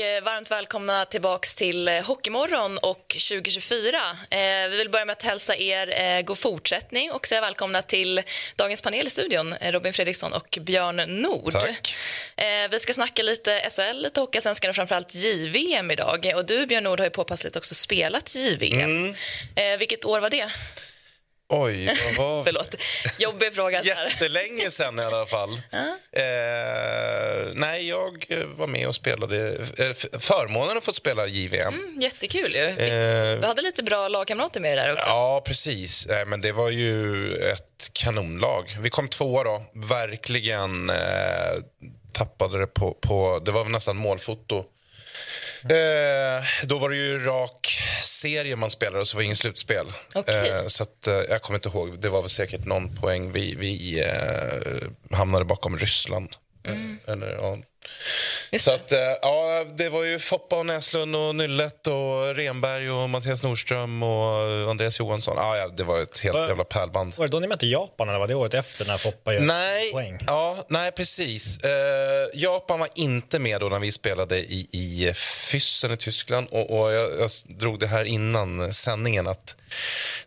Varmt välkomna tillbaks till eh, Hockeymorgon och 2024. Eh, vi vill börja med att hälsa er eh, god fortsättning och säga välkomna till dagens panel i studion, eh, Robin Fredriksson och Björn Nord. Tack. Eh, vi ska snacka lite SHL, lite Hockeyallsvenskan och framförallt JVM idag. Och du, Björn Nord, har ju påpassligt också spelat JVM. Eh, vilket år var det? Oj, vad. Förlåt, jobbig fråga. Jättelänge sen i alla fall. eh, nej, jag var med och spelade. Eh, förmånen att få spela JVM. Mm, jättekul ju. Eh, Du hade lite bra lagkamrater med dig där också. Ja, precis. Eh, men det var ju ett kanonlag. Vi kom tvåa då. Verkligen eh, tappade det på, på... Det var nästan målfoto. Eh, då var det ju rak serie man spelade och så var det ingen slutspel. Okej. Eh, så att, eh, jag kommer inte ihåg. Det var väl säkert någon poäng. Vi, vi eh, hamnade bakom Ryssland. Eh, Eller, ja. Just Så att, eh, ja, det var ju Foppa och Näslund och Nyllet och Renberg och Mattias Nordström och Andreas Johansson. Ja, ja, det var ett helt Va- jävla pärlband. Var det då ni mötte Japan eller var det året efter när Foppa gör Nej, poäng? ja, nej, precis. Eh, Japan var inte med då när vi spelade i, i Füssen i Tyskland. Och, och jag, jag drog det här innan sändningen att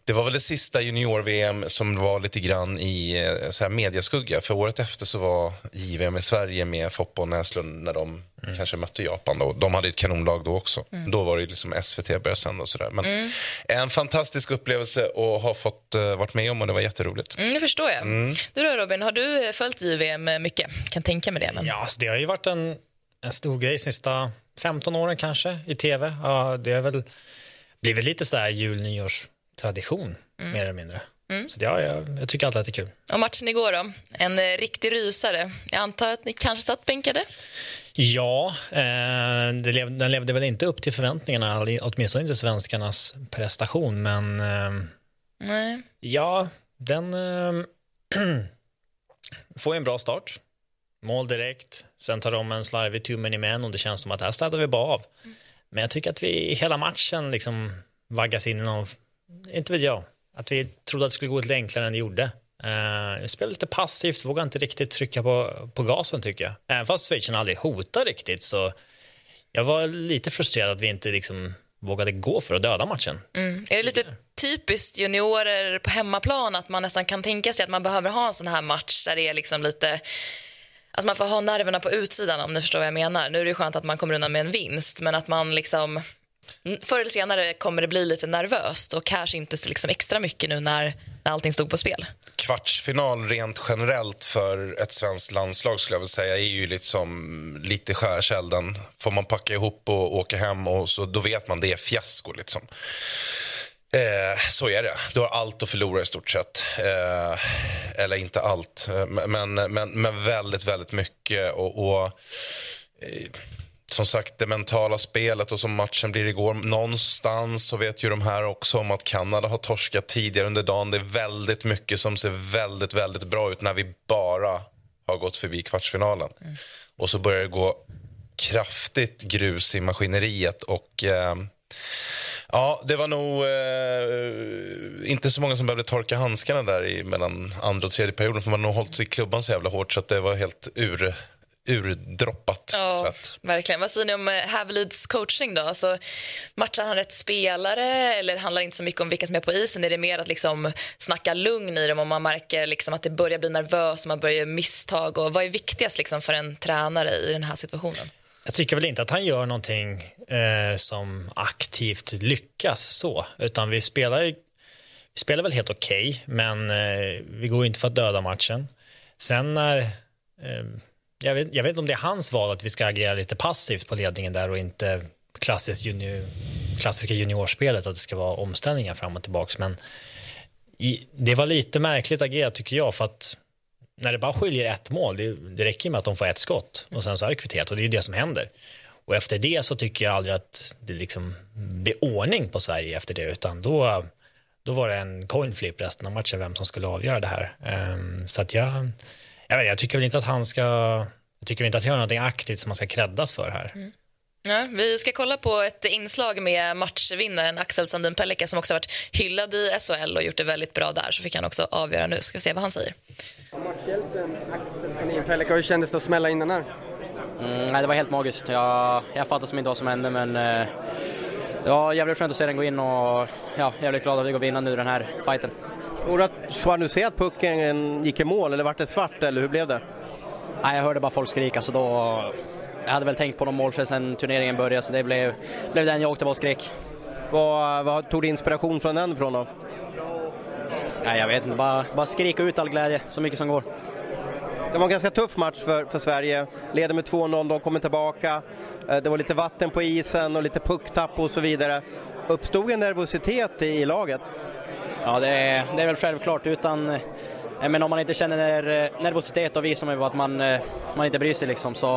det var väl det sista junior-VM som var lite grann i eh, så här mediaskugga. För året efter så var JVM i Sverige med Foppa och Näslund när de kanske mötte Japan. Då. De hade ett kanonlag då också. Då var det liksom SVT började sända och sådär. Men en fantastisk upplevelse att ha fått uh, varit med om och det var jätteroligt. Mm, det förstår jag. Du då Robin, har du följt JVM mycket? Kan tänka mig det. Men... Ja, alltså det har ju varit en, en stor grej de sista 15 åren kanske i tv. Ja, det har väl blivit lite så här jul nyårstradition mer eller mindre. Så det, ja, jag, jag tycker alltid att det är kul. Och matchen igår då? En eh, riktig rysare. Jag antar att ni kanske satt bänkade? Ja, eh, det lev, den levde väl inte upp till förväntningarna, åtminstone inte svenskarnas prestation, men eh, Nej. Ja, den eh, får ju en bra start. Mål direkt, sen tar de en slarvig two many men och det känns som att här städar vi bara av. Men jag tycker att vi hela matchen liksom vaggas in i någon, inte vet jag, att vi trodde att det skulle gå lite enklare än det gjorde. Uh, vi spelade lite passivt, vågade inte riktigt trycka på, på gasen tycker jag. Även fast Schweizarna aldrig hotar riktigt så jag var lite frustrerad att vi inte liksom vågade gå för att döda matchen. Mm. Är det lite typiskt juniorer på hemmaplan att man nästan kan tänka sig att man behöver ha en sån här match där det är liksom lite att man får ha nerverna på utsidan om ni förstår vad jag menar. Nu är det skönt att man kommer undan med en vinst men att man liksom Mm. förr eller senare kommer det bli lite nervöst och kanske inte liksom extra mycket nu när, när allting stod på spel. Kvartsfinal rent generellt för ett svenskt landslag skulle jag vilja säga är ju liksom lite skärselden. Får man packa ihop och åka hem och så då vet man det är fiasko liksom. Eh, så är det. Du har allt att förlora i stort sett. Eh, eller inte allt, eh, men, men, men väldigt, väldigt mycket. Och, och eh, som sagt, det mentala spelet och som matchen blir igår. Någonstans så vet ju de här också om att Kanada har torskat tidigare under dagen. Det är väldigt mycket som ser väldigt, väldigt bra ut när vi bara har gått förbi kvartsfinalen. Och så börjar det gå kraftigt grus i maskineriet och eh, Ja, det var nog eh, inte så många som behövde torka handskarna där i, mellan andra och tredje perioden. För man har nog hållit i klubban så jävla hårt så att det var helt ur, urdroppat svett. verkligen. Vad säger ni om eh, Havelids coaching då? Alltså, matchar han rätt spelare eller handlar det inte så mycket om vilka som är på isen? Är det mer att liksom snacka lugn i dem om man märker liksom att det börjar bli nervöst och man börjar göra misstag? Och vad är viktigast liksom för en tränare i den här situationen? Jag tycker väl inte att han gör någonting eh, som aktivt lyckas så, utan vi spelar, ju- vi spelar väl helt okej, men eh, vi går inte för att döda matchen. Sen när, eh, jag, vet, jag vet inte om det är hans val att vi ska agera lite passivt på ledningen där och inte klassiskt junior, klassiska juniorspelet, att det ska vara omställningar fram och tillbaks, men i, det var lite märkligt agerat tycker jag, för att när det bara skiljer ett mål, det, det räcker med att de får ett skott och sen så är det kvitterat och det är ju det som händer. Och efter det så tycker jag aldrig att det liksom blir ordning på Sverige efter det, utan då, då var det en coin flip resten av matchen vem som skulle avgöra det här. Um, så att jag, jag, vet, jag tycker väl inte att han ska, jag tycker inte att jag gör någonting aktivt som man ska kreddas för här. Mm. Ja, vi ska kolla på ett inslag med matchvinnaren Axel Sandin Pellikka som också varit hyllad i SHL och gjort det väldigt bra där. Så fick han också avgöra nu. Ska vi se vad han säger. Matchhjälten Axel Sandin Pellikka, hur kändes det att smälla in den här? Mm, nej, det var helt magiskt. Jag, jag fattar som inte vad som hände men eh, det var jävligt skönt att se den gå in och ja, jävligt glad att vi går vinna nu den här fighten. Tror du se att pucken gick i mål eller vart det svart eller hur blev det? Nej, jag hörde bara folk skrika så då jag hade väl tänkt på någon målchans sen turneringen började så det blev, blev den jag åkte bara och skrek. Vad, vad tog du inspiration från den ifrån då? Nej, jag vet inte, bara, bara skrika ut all glädje så mycket som går. Det var en ganska tuff match för, för Sverige. Leder med 2-0, de kommer tillbaka. Eh, det var lite vatten på isen och lite pucktapp och så vidare. Uppstod en nervositet i, i laget? Ja, det är, det är väl självklart. Utan Eh, men om man inte känner eh, nervositet då visar man ju att man, eh, man inte bryr sig liksom. Så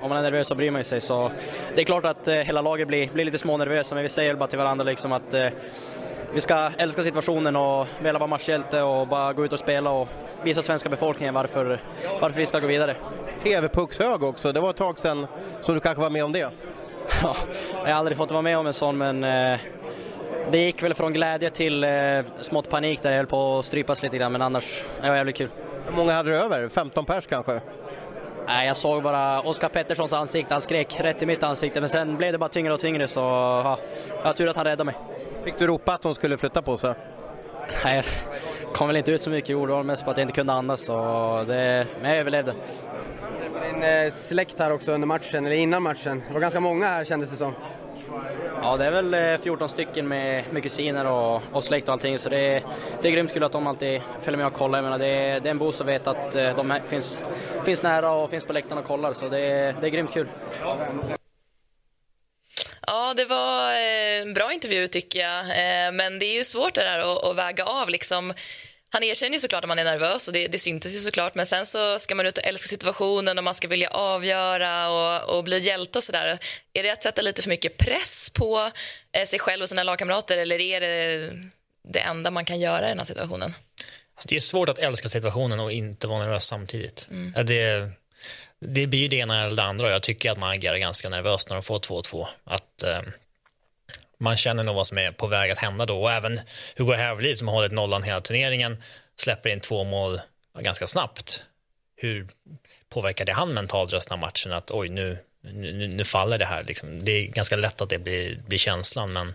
om man är nervös så bryr man sig. Så det är klart att hela laget blir, blir lite smånervösa men vi säger bara till varandra liksom att vi ska älska situationen och vilja vara matchhjälte och bara gå ut och spela och visa svenska befolkningen varför, varför vi ska gå vidare. TV-puckshög också, det var ett tag sedan som du kanske var med om det? Ja, jag har aldrig fått vara med om en sån men det gick väl från glädje till eh, smått panik där jag höll på att strypas lite grann men annars, det var jävligt kul. Hur många hade du över? 15 pers kanske? Nej, jag såg bara Oskar Petterssons ansikte, han skrek rätt i mitt ansikte men sen blev det bara tyngre och tyngre så ja, jag har tur att han räddade mig. Fick du ropa att de skulle flytta på sig? Nej, jag kom väl inte ut så mycket, det var mest på att jag inte kunde andas så det, men jag överlevde. Du träffade din eh, släkt här också under matchen, eller innan matchen. Det var ganska många här kändes det som. Ja, det är väl eh, 14 stycken med, med kusiner och, och släkt och allting så det är, det är grymt kul att de alltid följer med och kollar. Jag menar, det, är, det är en boost att veta att eh, de de finns, finns nära och finns på läktaren och kollar så det, är, det är grymt kul. Ja, det var eh, en bra intervju tycker jag. Men det är ju svårt det där att, att väga av liksom han erkänner ju såklart att man är nervös och det, det syntes ju såklart men sen så ska man ut och älska situationen och man ska vilja avgöra och, och bli hjälte och sådär. Är det att sätta lite för mycket press på eh, sig själv och sina lagkamrater eller är det det enda man kan göra i den här situationen? Alltså det är svårt att älska situationen och inte vara nervös samtidigt. Mm. Det, det blir det ena eller det andra jag tycker att man agerar ganska nervöst när de får 2-2. Att eh, man känner nog vad som är på väg att hända då. Och även Hugo Hävelid som har hållit nollan hela turneringen släpper in två mål ganska snabbt. Hur påverkar det han mentalt resten av matchen? Att oj, nu, nu, nu faller det här. Liksom. Det är ganska lätt att det blir, blir känslan, men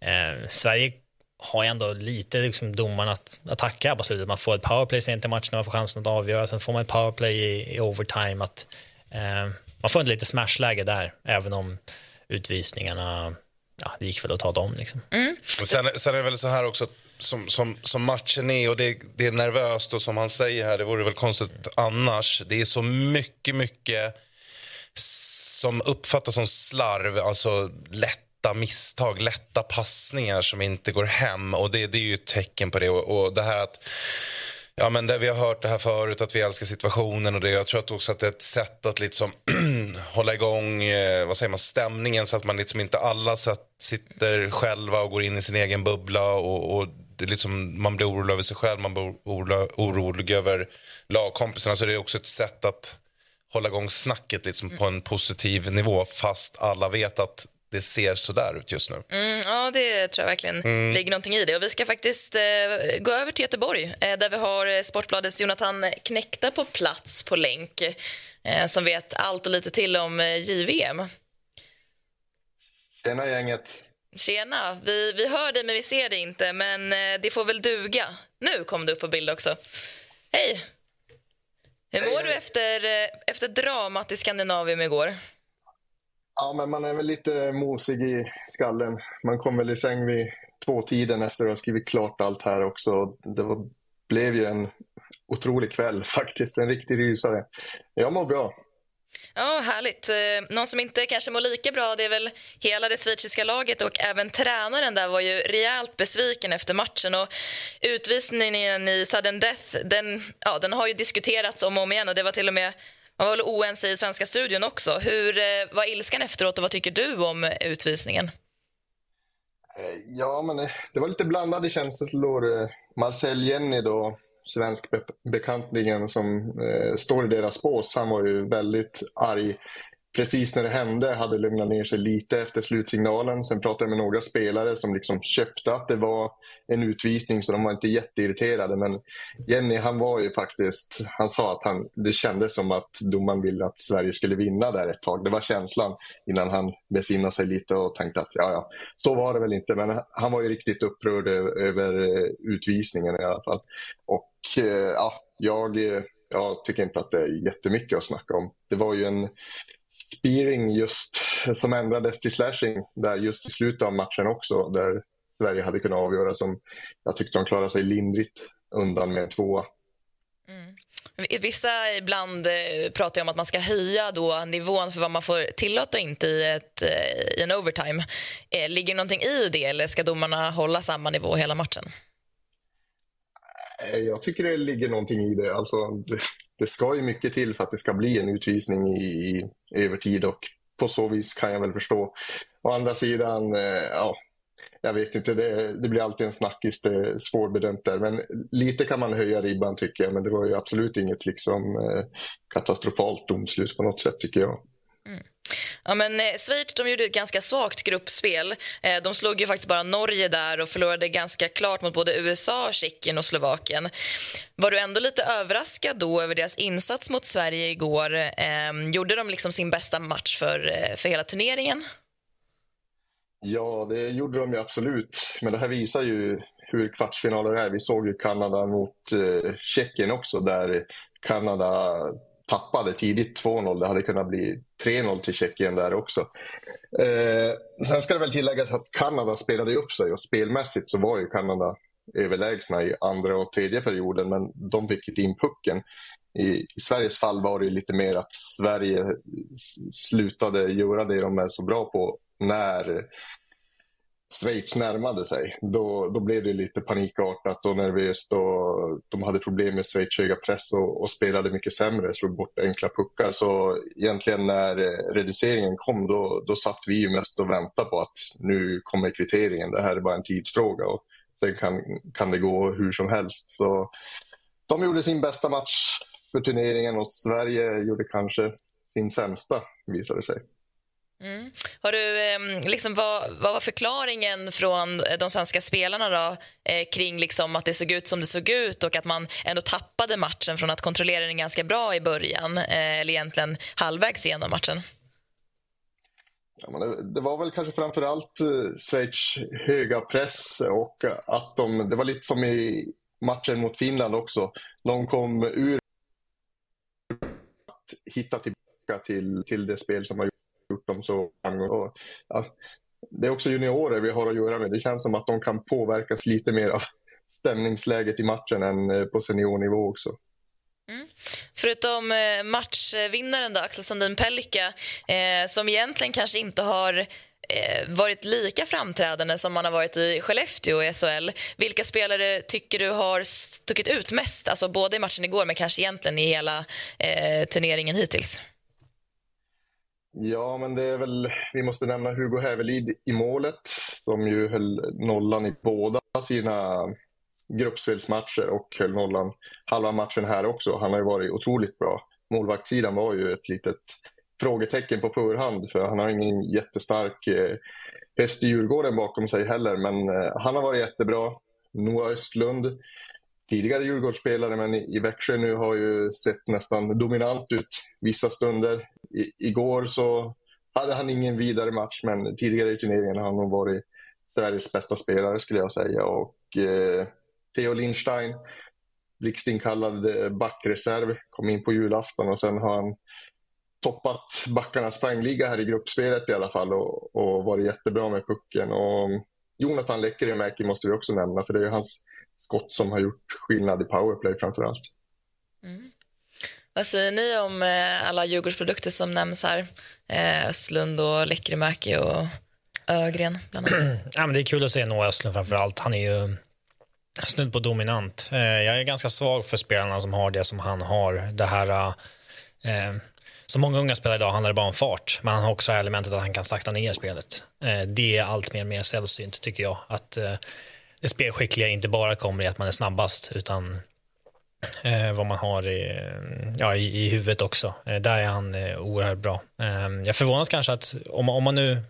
eh, Sverige har ändå lite liksom, domarna att, att tacka på slutet. Man får ett powerplay sent i matchen när man får chansen att avgöra. Sen får man ett powerplay i, i overtime. Att, eh, man får ett lite smashläge där, även om utvisningarna ja, det gick väl att ta dem. Liksom. Mm. Sen, sen är det väl så här också, som, som, som matchen är och det, det är nervöst och som han säger här, det vore väl konstigt annars. Det är så mycket, mycket som uppfattas som slarv, alltså lätta misstag, lätta passningar som inte går hem och det, det är ju ett tecken på det. Och, och det här att Ja, men det, vi har hört det här förut, att vi älskar situationen. och det. Jag tror att också att det är ett sätt att liksom hålla igång eh, vad säger man, stämningen så att man liksom inte alla satt, sitter själva och går in i sin egen bubbla. och, och det liksom, man blir orolig över sig själv, man blir orolig över lagkompisarna. Så det är också ett sätt att hålla igång snacket liksom, på en positiv nivå fast alla vet att det ser så där ut just nu. Mm, ja, det tror jag verkligen mm. ligger någonting i det. Och vi ska faktiskt eh, gå över till Göteborg eh, där vi har eh, Sportbladets Jonathan Knäckta på plats på länk eh, som vet allt och lite till om eh, JVM. Tjena gänget. Tjena. Vi, vi hör dig men vi ser dig inte, men eh, det får väl duga. Nu kom du upp på bild också. Hej. Hur mår hej, du efter, eh, efter dramat i Skandinavium igår? Ja, men man är väl lite mosig i skallen. Man kom väl i säng vid tvåtiden efter att ha skrivit klart allt här också. Det var, blev ju en otrolig kväll faktiskt, en riktig rysare. Jag mår bra. Ja, härligt. Eh, någon som inte kanske mår lika bra det är väl hela det schweiziska laget och även tränaren där var ju rejält besviken efter matchen. Och utvisningen i sudden death den, ja, den har ju diskuterats om och om igen och det var till och med man var väl oense i svenska studion också. Hur eh, var ilskan efteråt och vad tycker du om eh, utvisningen? Eh, ja, men det var lite blandade känslor. Marcel Jenny då, svensk be bekantningen som eh, står i deras bås, han var ju väldigt arg precis när det hände hade lugnat ner sig lite efter slutsignalen. Sen pratade jag med några spelare som liksom köpte att det var en utvisning så de var inte jätteirriterade. Men Jenny han var ju faktiskt, han sa att han, det kändes som att domaren ville att Sverige skulle vinna där ett tag. Det var känslan innan han besinnade sig lite och tänkte att ja, ja, så var det väl inte. Men han var ju riktigt upprörd över eh, utvisningen i alla fall. Och eh, ja, jag, eh, jag tycker inte att det är jättemycket att snacka om. Det var ju en spearing just som ändrades till slashing där just i slutet av matchen också där Sverige hade kunnat avgöra som jag tyckte de klarade sig lindrigt undan med tvåa. Mm. Vissa ibland eh, pratar om att man ska höja då nivån för vad man får tillåta inte i, ett, eh, i en overtime. Eh, ligger någonting i det eller ska domarna hålla samma nivå hela matchen? Jag tycker det ligger någonting i det. Alltså, det, ska ju mycket till för att det ska bli en utvisning i, i övertid och på så vis kan jag väl förstå. Å andra sidan, eh, ja, jag vet inte, det, det, blir alltid en snackis, det är svårbedömt där. Men lite kan man höja ribban tycker jag, men det var ju absolut inget liksom, eh, katastrofalt domslut på något sätt tycker jag. Mm. Ja, men eh, Schweiz de gjorde ett ganska svagt gruppspel. Eh, de slog ju faktiskt bara Norge där och förlorade ganska klart mot både USA, Tjeckien och Slovakien. Var du ändå lite överraskad då över deras insats mot Sverige igår? Eh, gjorde de liksom sin bästa match för, eh, för hela turneringen? Ja, det gjorde de ju absolut. Men det här visar ju hur kvartsfinaler är. Vi såg ju Kanada mot eh, Tjeckien också där Kanada tappade tidigt 2-0. Det hade kunnat bli 3-0 till Tjeckien där också. Eh, sen ska det väl tilläggas att Kanada spelade upp sig och spelmässigt så var ju Kanada överlägsna i andra och tredje perioden men de fick inte in pucken. I, I, Sveriges fall var det lite mer att Sverige slutade göra det de är så bra på när Schweiz närmade sig, då, då blev det lite panikartat och nervöst. Och de hade problem med Schweiz höga press och, och, spelade mycket sämre, slog bort enkla puckar. Så egentligen när eh, reduceringen kom då, då satt vi ju mest och väntade på att nu kommer kvitteringen, det här är bara en tidsfråga. Och sen kan, kan det gå hur som helst. Så de gjorde sin bästa match för turneringen och Sverige gjorde kanske sin sämsta, visade det sig. Mm. Har du, ehm, liksom, vad, vad, var förklaringen från eh, de svenska spelarna då, eh, kring liksom att det såg ut som det såg ut och att man ändå tappade matchen från att kontrollera den ganska bra i början, eh, eller egentligen halvvägs igenom matchen? Ja, men det, det, var väl kanske framför allt eh, Schweiz höga press och att de, det var lite som i matchen mot Finland också. De kom ur att hitta tillbaka till, till det spel som har gjort dem så och, ja, Det är också juniorer vi har att göra med. Det känns som att de kan påverkas lite mer av stämningsläget i matchen än eh, på seniornivå också. Mm. Förutom eh, matchvinnaren då, Axel Sandin Pellikka eh, som egentligen kanske inte har eh, varit lika framträdande som man har varit i Skellefteå i SHL. Vilka spelare tycker du har stuckit ut mest? Alltså både i matchen igår men kanske egentligen i hela eh, turneringen hittills? Ja, men det är väl, vi måste nämna Hugo Hävelid i målet som ju höll nollan i båda sina gruppspelsmatcher och höll nollan halva matchen här också. Han har ju varit otroligt bra. Målvaktssidan var ju ett litet frågetecken på förhand för han har ingen jättestark eh, häst i Djurgården bakom sig heller men eh, han har varit jättebra. Noah Östlund tidigare Djurgårdsspelare men i Växjö nu har ju sett nästan dominant ut vissa stunder. I, igår så hade han ingen vidare match men tidigare i turneringen har han nog varit Sveriges bästa spelare skulle jag säga. Och eh, Theo Lindstein, blixtinkallad eh, backreserv, kom in på julafton och sen har han toppat backarnas poängliga här i gruppspelet i alla fall och, och varit jättebra med pucken. Och mm, Jonathan Lekkerimäki måste vi också nämna för det är hans skott som har gjort skillnad i powerplay framför allt. Mm. Vad säger ni om eh, alla Djurgårdsprodukter som nämns här? Eh, Östlund och Lekkerimäki och Ögren bland annat. ja, men det är kul att se Noah Östlund framför allt. Han är ju snudd på dominant. Eh, jag är ganska svag för spelarna som har det som han har. Det här eh, som många unga spelare idag handlar det bara om fart, men han har också elementet att han kan sakta ner spelet. Eh, det är allt mer, mer sällsynt tycker jag. Att eh, det spelskickliga inte bara kommer i att man är snabbast, utan eh, vad man har i, ja, i, i huvudet också. Eh, där är han eh, oerhört bra. Eh, jag förvånas kanske att om, om man nu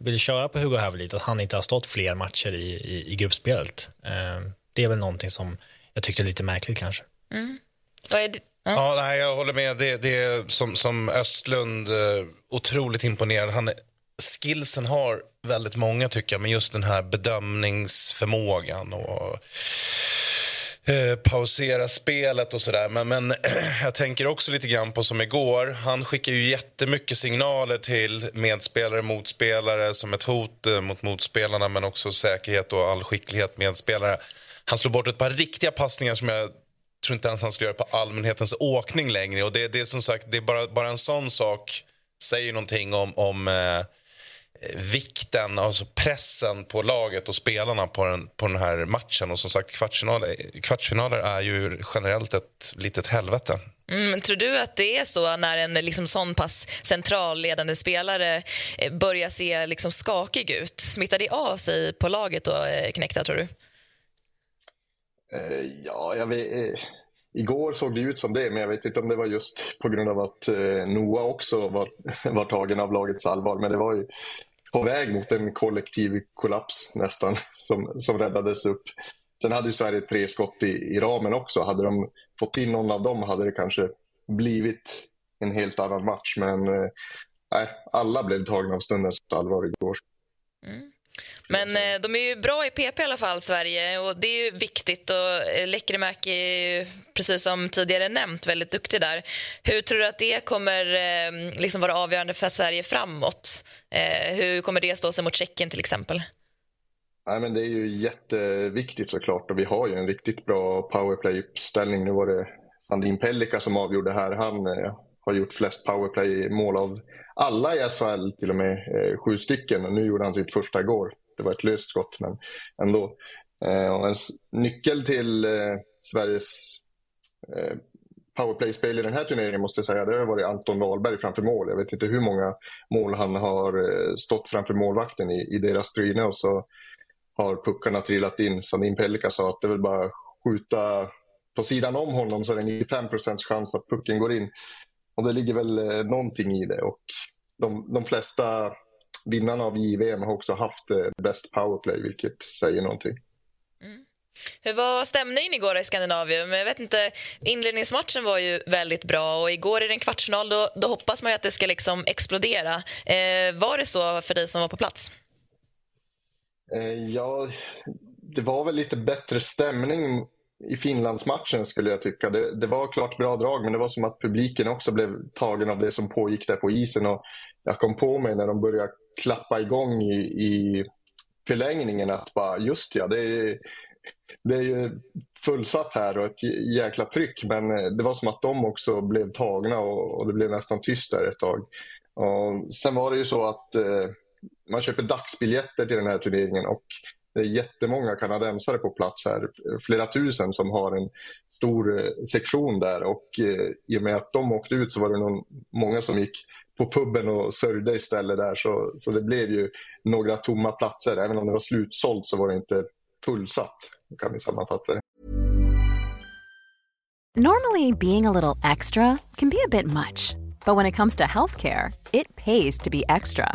vill köra på Hugo Hävelid, att han inte har stått fler matcher i, i, i gruppspelet. Eh, det är väl någonting som jag tyckte är lite märkligt kanske. Mm. Det? Ja, nej, jag håller med. Det, det är som, som Östlund, eh, otroligt imponerad. Han, skillsen har väldigt många tycker jag, men just den här bedömningsförmågan och eh, pausera spelet och sådär. Men, men jag tänker också lite grann på som igår. Han skickar ju jättemycket signaler till medspelare, motspelare som ett hot eh, mot motspelarna men också säkerhet och all skicklighet medspelare. Han slår bort ett par riktiga passningar som jag tror inte ens han skulle göra på allmänhetens åkning längre. Och det, det är som sagt, det är bara, bara en sån sak säger någonting om, om eh, vikten, alltså pressen på laget och spelarna på den, på den här matchen. Och som sagt, kvartsfinaler, kvartsfinaler är ju generellt ett litet helvete. Mm, tror du att det är så när en liksom sån pass central ledande spelare eh, börjar se liksom skakig ut? Smittar det av sig på laget då, eh, Knäckta, tror du? Eh, ja, jag vet, eh, igår såg det ut som det, men jag vet inte om det var just på grund av att eh, Noah också var, var tagen av lagets allvar. Men det var ju på väg mot en kollektiv kollaps nästan som, som räddades upp. Sen hade Sverige tre skott i, i ramen också. Hade de fått in någon av dem hade det kanske blivit en helt annan match. Men eh, alla blev tagna av stundens allvar igår. Mm. Men eh, de är ju bra i PP i alla fall, Sverige. och Det är ju viktigt. och eh, Lekkerimäki är ju, precis som tidigare nämnt, väldigt duktig där. Hur tror du att det kommer eh, liksom vara avgörande för Sverige framåt? Eh, hur kommer det stå sig mot Tjeckien till exempel? Nej, men det är ju jätteviktigt såklart och vi har ju en riktigt bra powerplay-uppställning. Nu var det Sandin Pellika som avgjorde här. Han eh, har gjort flest powerplay-mål av alla i SHL, till och med eh, sju stycken. Och nu gjorde han sitt första igår. Det var ett löst skott, men ändå. Eh, och en nyckel till eh, Sveriges eh, powerplay-spel i den här turneringen måste jag säga, det har varit Anton Wahlberg framför mål. Jag vet inte hur många mål han har eh, stått framför målvakten i, i deras tryne och så har puckarna trillat in. Sandin Pellika sa att det är väl bara skjuta på sidan om honom så är det 95% chans att pucken går in. Och det ligger väl eh, någonting i det. Och de, de flesta vinnarna av JVM har också haft eh, bäst powerplay, vilket säger någonting. Mm. Hur var stämningen igår i Skandinavium? Jag vet inte, inledningsmatchen var ju väldigt bra och igår i en kvartsfinal då, då hoppas man att det ska liksom explodera. Eh, var det så för dig som var på plats? Eh, ja, det var väl lite bättre stämning i Finlandsmatchen skulle jag tycka. Det, det, var klart bra drag men det var som att publiken också blev tagen av det som pågick där på isen. Och jag kom på mig när de började klappa igång i, i förlängningen att bara just ja, det är, det är ju fullsatt här och ett jäkla tryck men eh, det var som att de också blev tagna och, och det blev nästan tyst där ett tag. Och sen var det ju så att eh, man köper dagsbiljetter till den här turneringen och det är jättemånga kanadensare på plats här, flera tusen som har en stor eh, sektion där och eh, i och med att de åkte ut så var det någon, många som gick på puben och sörjde istället där så, så det blev ju några tomma platser. Även om det var slutsålt så var det inte fullsatt kan vi sammanfatta det. Normally being a little extra can be a bit much. But when it comes to healthcare, it pays to be extra.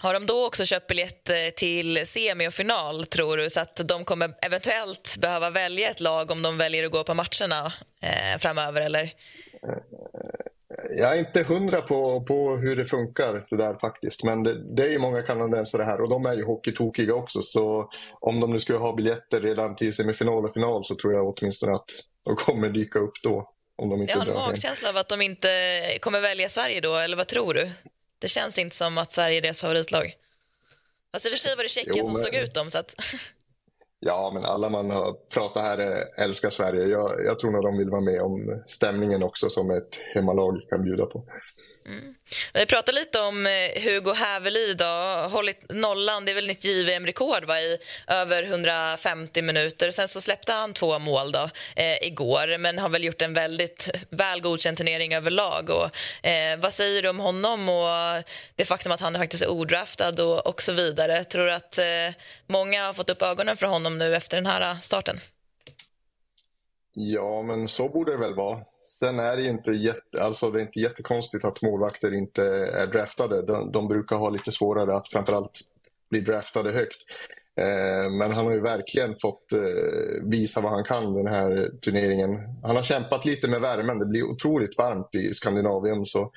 Har de då också köpt biljett eh, till semi och final, tror du? Så att de kommer eventuellt behöva välja ett lag om de väljer att gå på matcherna eh, framöver, eller? Jag är inte hundra på, på hur det funkar det där faktiskt. Men det, det är ju många kanadensare här och de är ju hockeytokiga också. Så om de nu skulle ha biljetter redan till semifinal och final så tror jag åtminstone att de kommer dyka upp då. Om de inte jag har en magkänsla av att de inte kommer välja Sverige då, eller vad tror du? Det känns inte som att Sverige är deras favoritlag. Fast i och för sig var det Tjeckien som men... slog ut dem. Så att... Ja, men alla man har pratat här älskar Sverige. Jag, jag tror nog de vill vara med om stämningen också som ett hemmalag kan bjuda på. Mm. Vi pratade lite om eh, Hugo Hävelid. Hållit nollan, det är väl nytt JVM-rekord i över 150 minuter. Sen så släppte han två mål då, eh, igår men har väl gjort en väldigt väl godkänd turnering överlag. Och, eh, vad säger du om honom och det faktum att han faktiskt är odraftad och, och så vidare? Tror du att eh, många har fått upp ögonen för honom nu efter den här starten? Ja, men så borde det väl vara. Sen är det inte, jätte, alltså det är inte jättekonstigt att målvakter inte är draftade. De, de brukar ha lite svårare att framförallt bli draftade högt. Eh, men han har ju verkligen fått eh, visa vad han kan den här turneringen. Han har kämpat lite med värmen. Det blir otroligt varmt i Skandinavien. Så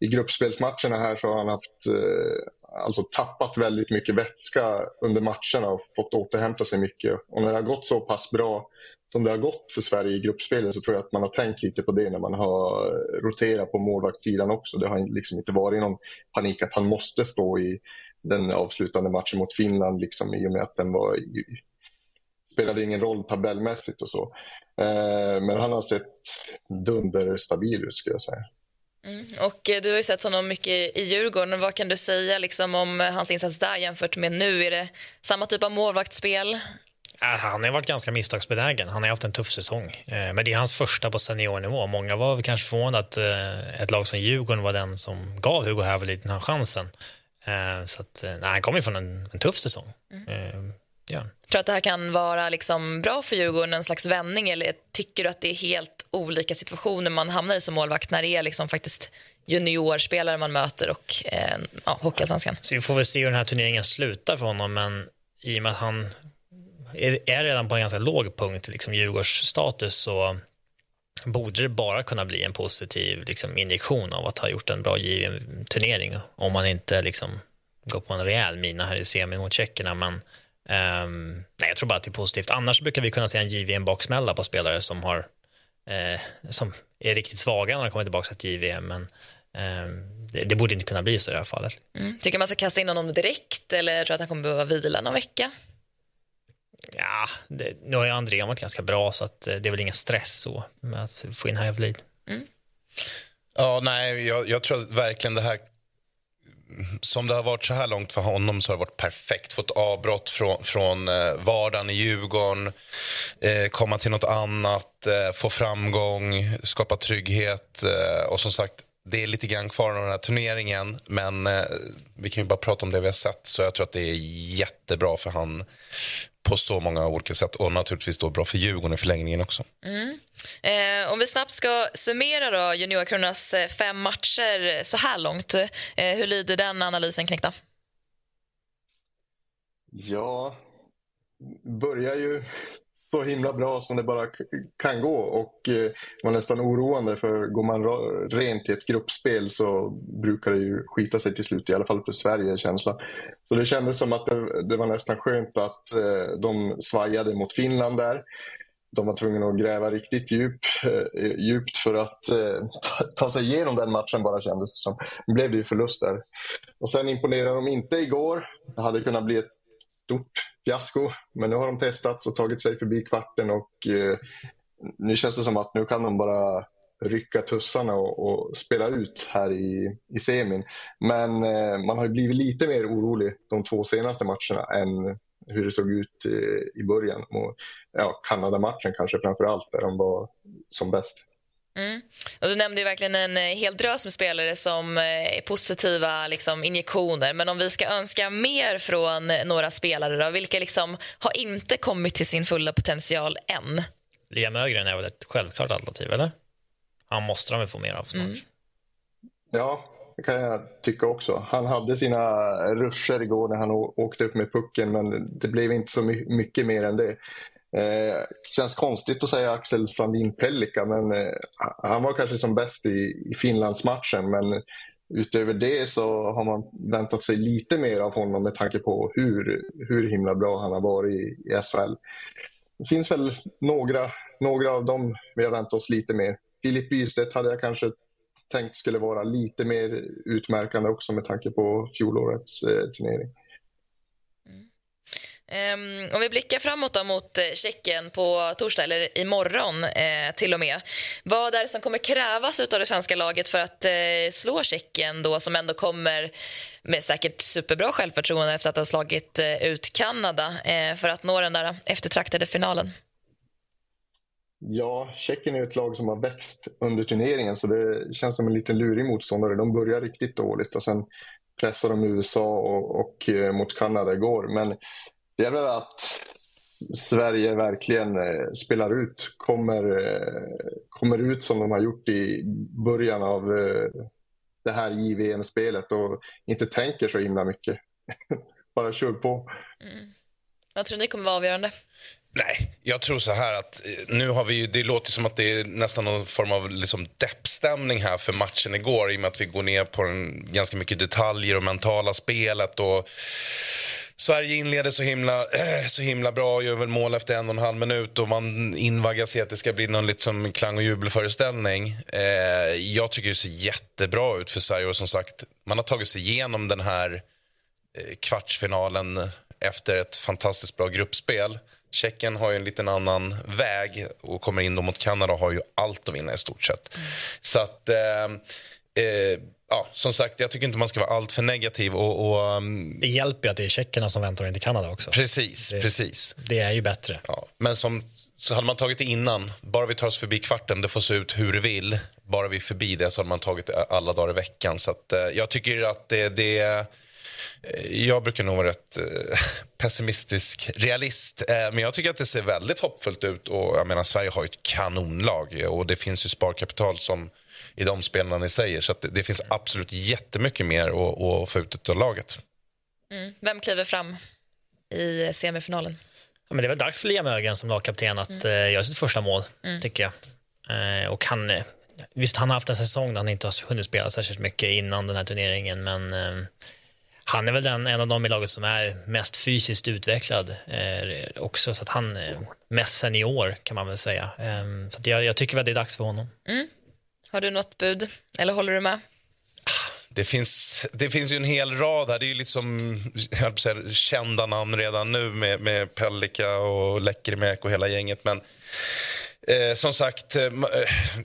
I gruppspelsmatcherna här så har han haft, eh, alltså tappat väldigt mycket vätska under matcherna och fått återhämta sig mycket. Och när det har gått så pass bra som det har gått för Sverige i gruppspelet så tror jag att man har tänkt lite på det när man har roterat på målvaktssidan också. Det har liksom inte varit någon panik att han måste stå i den avslutande matchen mot Finland liksom, i och med att den var i, spelade ingen roll tabellmässigt och så. Eh, men han har sett dunderstabil ut skulle jag säga. Mm. Och eh, du har ju sett honom mycket i Djurgården. Vad kan du säga liksom, om eh, hans insats där jämfört med nu? Är det samma typ av målvaktsspel? Han har varit ganska misstagsbenägen. Han har haft en tuff säsong. Eh, men det är hans första på seniornivå. Många var kanske förvånade att eh, ett lag som Djurgården var den som gav Hugo Hävelid den här chansen. Eh, så att, nej, han kommer från en, en tuff säsong. Mm. Ja. Tror du att det här kan vara liksom bra för Djurgården, en slags vändning eller tycker du att det är helt olika situationer man hamnar i som målvakt när det är liksom faktiskt juniorspelare man möter och eh, ja, Hockeyallsvenskan? Så vi får väl se hur den här turneringen slutar för honom men i och med att han är redan på en ganska låg punkt, liksom Djurgårds status, så borde det bara kunna bli en positiv liksom, injektion av att ha gjort en bra JVM-turnering om man inte liksom, går på en rejäl mina här i semin mot tjeckerna. Men um, nej, jag tror bara att det är positivt. Annars brukar vi kunna se en JVM-baksmälla på spelare som, har, eh, som är riktigt svaga när de kommer tillbaka till JVM. Men um, det, det, borde inte kunna bli så i det här fallet. Mm. Tycker man ska kasta in honom direkt eller tror att han kommer behöva vila någon vecka? Ja, det, nu har ju André varit ganska bra så att eh, det är väl ingen stress så med att få in Hävelid. Mm. Ja, nej, jag, jag tror verkligen det här som det har varit så här långt för honom så har det varit perfekt. Fått avbrott från, från eh, vardagen i Djurgården, eh, komma till något annat, eh, få framgång, skapa trygghet. Eh, och som sagt, det är lite grann kvar av den här turneringen men eh, vi kan ju bara prata om det vi har sett så jag tror att det är jättebra för han på så många olika sätt och naturligtvis då bra för Djurgården i förlängningen också. Mm. Eh, om vi snabbt ska summera då Juniorkronornas eh, fem matcher så här långt. Eh, hur lyder den analysen knäckta? Ja, börjar ju så himla bra som det bara kan gå och eh, var nästan oroande för går man rent i ett gruppspel så brukar det ju skita sig till slut, i alla fall för Sverige känslan. Så det kändes som att det, det var nästan skönt att eh, de svajade mot Finland där. De var tvungna att gräva riktigt djup, eh, djupt för att eh, ta sig igenom den matchen bara kändes det som. Nu blev det ju förlust där. Och sen imponerade de inte igår. Det hade kunnat bli ett stort fiasko. Men nu har de testats och tagit sig förbi kvarten och eh, nu känns det som att nu kan de bara rycka tussarna och, och spela ut här i, i semin. Men eh, man har blivit lite mer orolig de två senaste matcherna än hur det såg ut eh, i början. Och, ja, Kanada-matchen kanske framför allt, där de var som bäst. Mm. Och du nämnde ju verkligen en eh, hel drös med spelare som eh, är positiva liksom, injektioner. Men om vi ska önska mer från eh, några spelare, då, vilka liksom har inte kommit till sin fulla potential än? Liam Ögren är väl ett självklart alternativ, eller? Han måste de väl få mer av snart. Mm. Ja, det kan jag tycka också. Han hade sina ruscher igår när han åkte upp med pucken men det blev inte så mycket mer än det. Eh, känns konstigt att säga Axel Sandin Pellika, men eh, han var kanske som bäst i, i Finlandsmatchen. Men utöver det så har man väntat sig lite mer av honom med tanke på hur, hur himla bra han har varit i, i SHL. Det finns väl några, några av dem vi har väntat oss lite mer. Filip Bystedt hade jag kanske tänkt skulle vara lite mer utmärkande också med tanke på fjolårets eh, turnering. Um, om vi blickar framåt då mot eh, Tjeckien på torsdag, eller imorgon eh, till och med. Vad är det som kommer krävas av det svenska laget för att eh, slå Tjeckien då som ändå kommer med säkert superbra självförtroende efter att ha slagit eh, ut Kanada eh, för att nå den där eftertraktade finalen? Ja, Tjeckien är ett lag som har växt under turneringen så det känns som en liten lurig motståndare. De börjar riktigt dåligt och sen pressar de USA och, och eh, mot Kanada igår. Men det är väl att Sverige verkligen eh, spelar ut, kommer, eh, kommer ut som de har gjort i början av eh, det här JVM-spelet och inte tänker så himla mycket. Bara kör på. Mm. Vad tror ni kommer vara avgörande? Nej, jag tror så här att eh, nu har vi det låter som att det är nästan någon form av liksom deppstämning här för matchen igår i och med att vi går ner på en, ganska mycket detaljer och mentala spelet och Sverige inleder så himla, äh, så himla bra, gör väl mål efter en och en halv minut och man invaggas i att det ska bli någon liksom klang och jubelföreställning. Eh, jag tycker det ser jättebra ut för Sverige och som sagt, man har tagit sig igenom den här eh, kvartsfinalen efter ett fantastiskt bra gruppspel. Tjeckien har ju en liten annan väg och kommer in mot Kanada och har ju allt att vinna i stort sett. Mm. Så att... Eh, eh, ja, som sagt, jag tycker inte man ska vara alltför negativ. Och, och um... Det hjälper ju att det är tjeckerna som väntar in till Kanada också. Precis, det, precis. Det är ju bättre. Ja, men som, så hade man tagit det innan, bara vi tar oss förbi kvarten, det får se ut hur det vill. Bara vi är förbi det så hade man tagit alla dagar i veckan. Så att, eh, jag tycker att det, det jag brukar nog vara rätt eh, pessimistisk realist. Men jag tycker att det ser väldigt hoppfullt ut. Och jag menar, Sverige har ett kanonlag och det finns ju sparkapital som i de spelarna ni säger. Så det, det, finns absolut jättemycket mer att, att få ut av laget. Mm. Vem kliver fram i semifinalen? Ja, men det är väl dags för Liam Ögen som lagkapten att mm. uh, göra sitt första mål, mm. tycker jag. Och han, visst, han har haft en säsong där han inte har hunnit spela särskilt mycket innan den här turneringen, men han är väl den, en av de i laget som är mest fysiskt utvecklad eh, också, så att han är mest senior kan man väl säga. Eh, så jag, jag, tycker väl det är dags för honom. Mm. Har du något bud, eller håller du med? Det finns, det finns ju en hel rad här. Det är ju liksom jag säga, kända namn redan nu med, med Pellika och Läckermäk och hela gänget. Men eh, som sagt, eh, eh,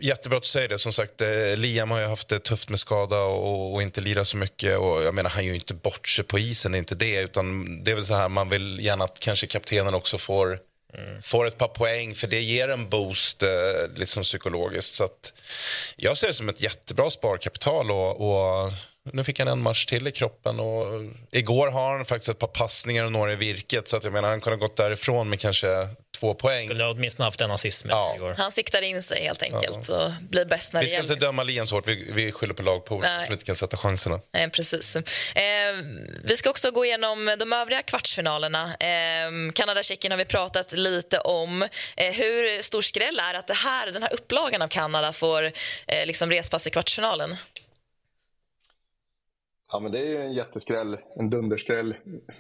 jättebra att du säger det. Som sagt, eh, Liam har ju haft det tufft med skada och, och inte lirat så mycket. Och jag menar, han gör ju inte bort sig på isen, det är inte det. Utan det är väl så här, man vill gärna att kanske kaptenen också får Mm. Får ett par poäng, för det ger en boost eh, liksom psykologiskt. Så jag ser det som ett jättebra sparkapital. Och, och, nu fick han en match till i kroppen. Och igår har han faktiskt ett par passningar och några i virket. Så att jag menar, han kunde ha gått därifrån med kanske två poäng. Skulle åtminstone haft en assist med ja. igår. Han siktar in sig helt enkelt ja. och blir bäst när Vi ska inte döma Liam så hårt, vi, vi skyller på lagpoolen som inte kan sätta chanserna. Nej, precis. Eh, vi ska också gå igenom de övriga kvartsfinalerna. Eh, Kanada-Tjeckien har vi pratat lite om. Eh, hur stor skräll är att det här, den här upplagan av Kanada får eh, liksom respass i kvartsfinalen? Ja, men det är ju en jätteskräll, en dunderskräll.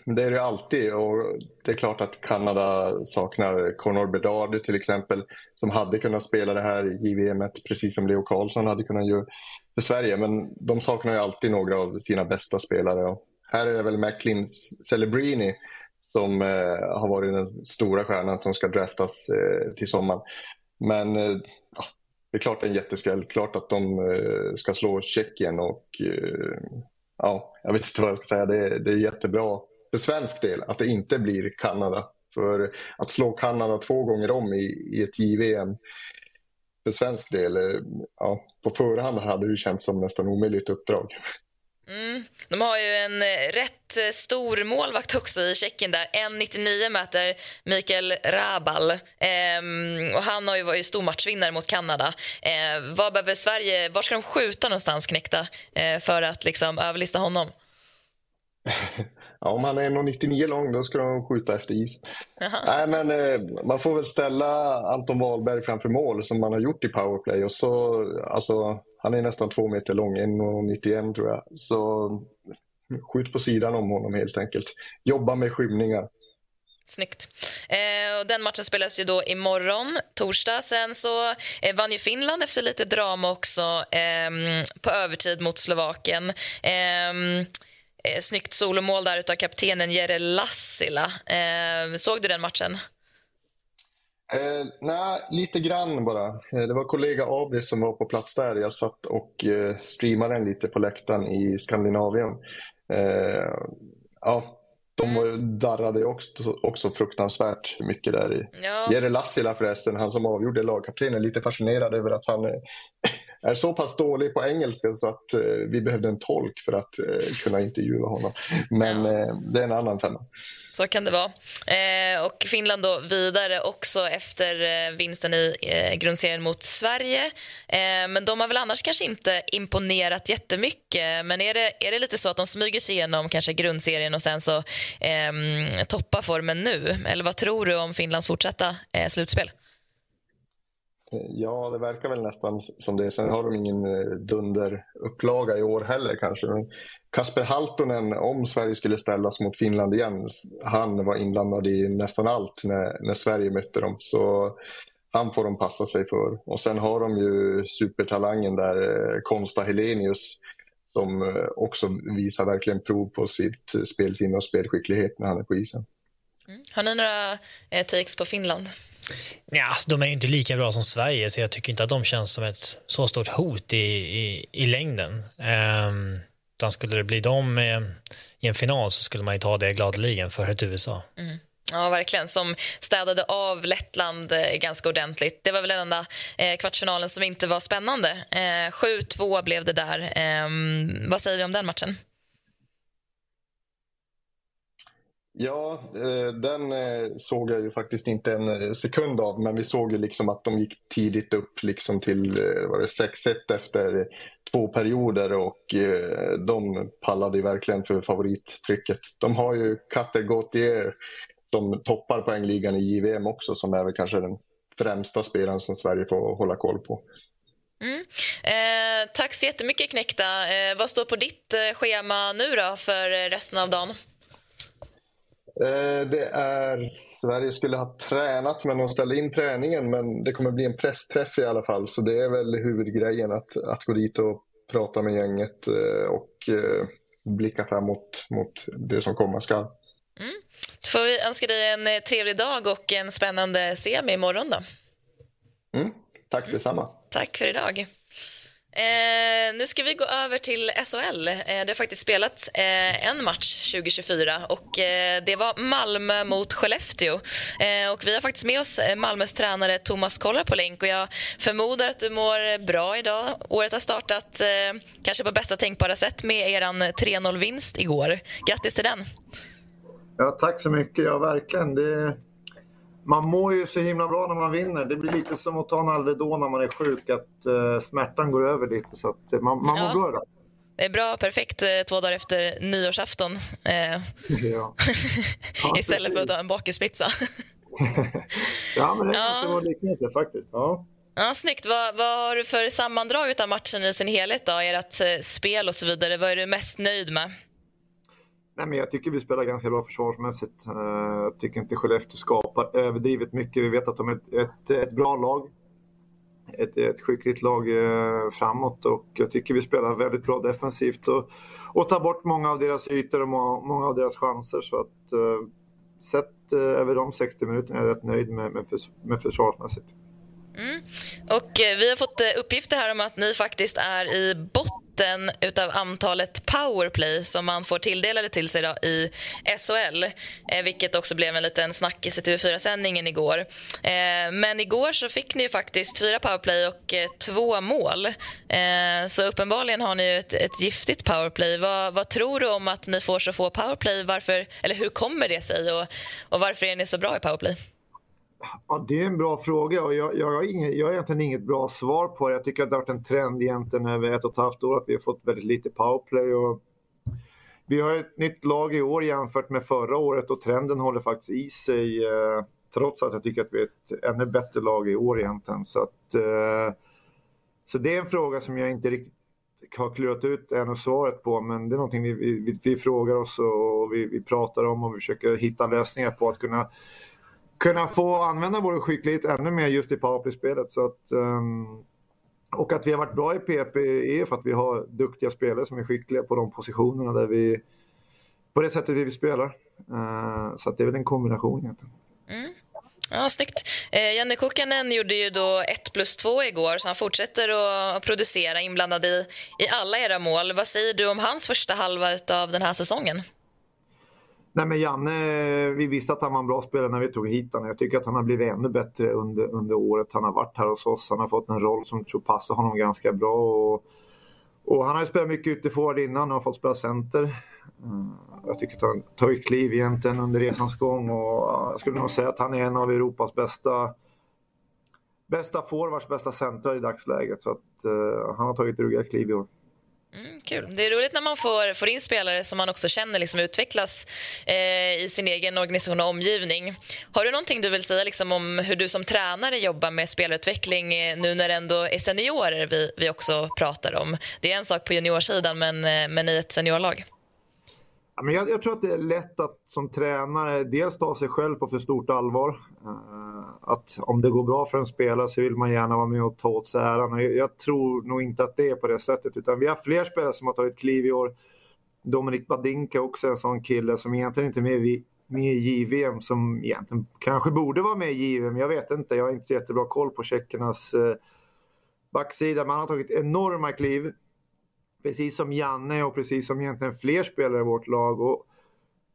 Det är det alltid och det är klart att Kanada saknar Conor Bedard till exempel som hade kunnat spela det här i JVM precis som Leo Karlsson hade kunnat göra för Sverige. Men de saknar ju alltid några av sina bästa spelare. Och här är det väl Macklin Celebrini som eh, har varit den stora stjärnan som ska draftas eh, till sommaren. Men eh, det är klart en jätteskräll. Klart att de eh, ska slå Tjeckien och eh, ja, jag vet inte vad jag ska säga. Det är, det är jättebra för svensk del att det inte blir Kanada. För att slå Kanada två gånger om i, i ett JVM för svensk del, eh, ja, på förhand hade det känts som nästan omöjligt uppdrag. Mm. De har ju en eh, rätt eh, stor målvakt också i Tjeckien där. 1,99 meter, Mikael Rabal. Ehm, och han har ju varit stor matchvinnare mot Kanada. Ehm, vad behöver Sverige, var ska de skjuta någonstans knäckta eh, för att liksom överlista honom? Ja, om han är 1,99 lång då ska de skjuta efter is. Nej, men, eh, man får väl ställa Anton Wahlberg framför mål som man har gjort i powerplay. Och så, alltså, han är nästan två meter lång, 1,91 tror jag. Så skjut på sidan om honom helt enkelt. Jobba med skymningar. Snyggt. Eh, och den matchen spelas ju då imorgon, torsdag. Sen så eh, vann ju Finland efter lite drama också eh, på övertid mot Slovakien. Ehm, eh, snyggt solomål där av kaptenen Jere Lassila. Eh, såg du den matchen? Eh, nej, lite grann bara. Eh, det var kollega Abris som var på plats där. Jag satt och eh, streamade den lite på läktaren i Skandinavien. Eh, ja, de mm. darrade också, också fruktansvärt mycket där i. Ja. Jere Lassila förresten, han som avgjorde lagkaptenen, lite fascinerad över att han är så pass dålig på engelska så att eh, vi behövde en tolk för att eh, kunna intervjua honom. Men ja. eh, det är en annan femma. Så kan det vara. Eh, och Finland då vidare också efter eh, vinsten i eh, grundserien mot Sverige. men de har väl annars kanske inte imponerat jättemycket. Men är det, är det lite så att de smyger sig igenom kanske grundserien och sen så ehm, toppar formen nu? Eller vad tror du om Finlands fortsatta slutspel? Ja, det verkar väl nästan som det. Sen har de ingen eh, dunderupplaga i år heller kanske. Men Kasper Haltonen, om Sverige skulle ställas mot Finland igen, han var inblandad i nästan allt när, när Sverige mötte dem. Så han får de passa sig för. Och sen har de ju supertalangen där, eh, Konsta Helenius, som eh, också visar verkligen prov på sitt spelsinne och spelskicklighet när han är på isen. Mm. Har ni några eh, takes på Finland? Ja, alltså, de är ju inte lika bra som Sverige så jag tycker inte att de känns som ett så stort hot i, i, i längden. Um, utan skulle det bli dem i en final så skulle man ju ta det gladeligen för ett USA. Mm. Ja, verkligen. Som städade av Lettland eh, ganska ordentligt. Det var väl den enda eh, kvartsfinalen som inte var spännande. Eh, 7-2 blev det där. Eh, vad säger vi om den matchen? Ja, eh, den eh, såg jag ju faktiskt inte en eh, sekund av, men vi såg ju liksom att de gick tidigt upp liksom till 6-1 efter två perioder och de pallade ju verkligen för favorittrycket. De har ju Katter Gauthier som toppar poängligan i JVM också, som är väl kanske den främsta spelaren som Sverige får hålla koll på. Mm. Eh, tack så jättemycket Knekta. Eh, vad står på ditt schema nu då för resten av dagen? Eh, det är, Sverige skulle ha tränat men de ställde in träningen men det kommer bli en pressträff i alla fall så det är väl huvudgrejen att, att gå dit och prata med gänget eh, och eh, blicka framåt mot det som komma skall. Mm. Då får vi önska dig en trevlig dag och en spännande semi imorgon då. Mm. Tack detsamma. Tack för idag. Eh, nu ska vi gå över till SHL. Eh, det har faktiskt spelats eh, en match 2024 och eh, det var Malmö mot Skellefteå. Eh, och vi har faktiskt med oss eh, Malmös tränare Thomas Kollar på länk och jag förmodar att du mår bra idag. Året har startat eh, kanske på bästa tänkbara sätt med er 3-0-vinst igår. Grattis till den! Ja, tack så mycket. Ja, verkligen. Det man mår ju så himla bra när man vinner. Det blir lite som att ta en Alvedon när man är sjuk, att uh, smärtan går över lite. Så att man, man ja. mår bra. Det är bra, perfekt eh, två dagar efter nyårsafton. Eh, ja. Ja, Istället för att ta en bakispizza. ja, men det ja. vara liknelse faktiskt. Ja. Ja, snyggt. Vad, vad har du för sammandrag av matchen i sin helhet? Då? Ert eh, spel och så vidare. Vad är du mest nöjd med? Nej, men jag tycker vi spelar ganska bra försvarsmässigt. Eh, jag tycker inte Skellefteå skapar överdrivet mycket. Vi vet att de är ett, ett, ett bra lag. Ett, ett skickligt lag eh, framåt och jag tycker vi spelar väldigt bra defensivt och, och tar bort många av deras ytor och många av deras chanser. Så att, eh, sett över de 60 minuterna är jag rätt nöjd med, med, förs med försvarsmässigt. Mm. Och vi har fått uppgifter här om att ni faktiskt är i botten mitten utav antalet powerplay som man får tilldelade till sig då i SHL. Eh, vilket också blev en liten snackis i TV4-sändningen igår. Eh, men igår så fick ni ju faktiskt fyra powerplay och eh, två mål. Så uppenbarligen har ni ett, ett giftigt powerplay. Vad, vad, tror du om att ni får så få powerplay? Varför, eller hur kommer det sig och, och varför är ni så bra i powerplay? Ja, det är en bra fråga och jag, jag, har inget, jag har egentligen inget bra svar på det. Jag tycker att det har varit en trend egentligen över ett och ett halvt år att vi har fått väldigt lite powerplay. Och vi har ett nytt lag i år jämfört med förra året och trenden håller faktiskt i sig eh, trots att jag tycker att vi är ett ännu bättre lag i år egentligen. Så, att, eh, så det är en fråga som jag inte riktigt har klurat ut ännu svaret på, men det är någonting vi, vi, vi frågar oss och vi, vi, pratar om och vi försöker hitta lösningar på att kunna, kunna få använda vår skicklighet ännu mer just i powerplay-spelet. Så att, um, och att vi har varit bra i PP är för att vi har duktiga spelare som är skickliga på de positionerna där vi, på det sättet vi spelar. Uh, så att det är väl en kombination egentligen. Mm. Ja, snyggt. Eh, Janne Kukkanen gjorde ju då 1 plus 2 igår så han fortsätter att producera inblandad i, i alla era mål. Vad säger du om hans första halva av den här säsongen? Nej, men Janne, vi visste att han var en bra spelare när vi tog hit honom. Jag tycker att han har blivit ännu bättre under, under året han har varit här hos oss. Han har fått en roll som jag tror passar honom ganska bra. Och, och han har ju spelat mycket utifrån innan och har fått spela center. Eh, jag tycker att han tagit kliv egentligen under resans gång och eh, jag skulle nog säga att han är en av Europas bästa bästa forwards, bästa centrar i dagsläget. Så att uh, han har tagit ruggiga kliv i år. Mm, kul. Det är roligt när man får, får in spelare som man också känner liksom utvecklas eh, i sin egen organisation och omgivning. Har du någonting du vill säga liksom, om hur du som tränare jobbar med spelutveckling eh, nu när det ändå är seniorer vi, vi också pratar om? Det är en sak på juniorsidan, men, eh, men i ett seniorlag. Ja, men jag, jag, tror att det är lätt att som tränare dels ta sig själv på för stort allvar. Uh, att om det går bra för en spelare så vill man gärna vara med och ta åt sig äran. Jag, jag, tror nog inte att det är på det sättet. Utan vi har fler spelare som har tagit kliv i år. Dominik Badinka också en sån kille som egentligen inte är med, med i JVM. Som egentligen kanske borde vara med i JVM. Jag vet inte. Jag har inte så jättebra koll på tjeckernas uh, backsida. Men han har tagit enorma kliv precis som Janne och precis som egentligen fler spelare i vårt lag. Och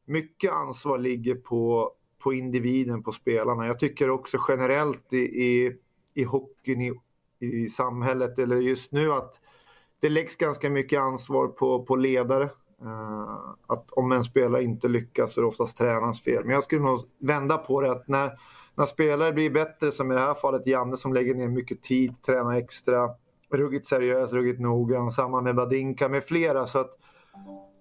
mycket ansvar ligger på, på individen, på spelarna. Jag tycker också generellt i, i, i hockeyn i, i samhället, eller just nu, att det läggs ganska mycket ansvar på, på ledare. Uh, att om en spelare inte lyckas så är det oftast tränarens fel. Men jag skulle nog vända på det att när, när spelare blir bättre, som i det här fallet Janne som lägger ner mycket tid, tränar extra, ruggigt seriös, ruggigt noggrann. Samma med Badinka med flera. Så att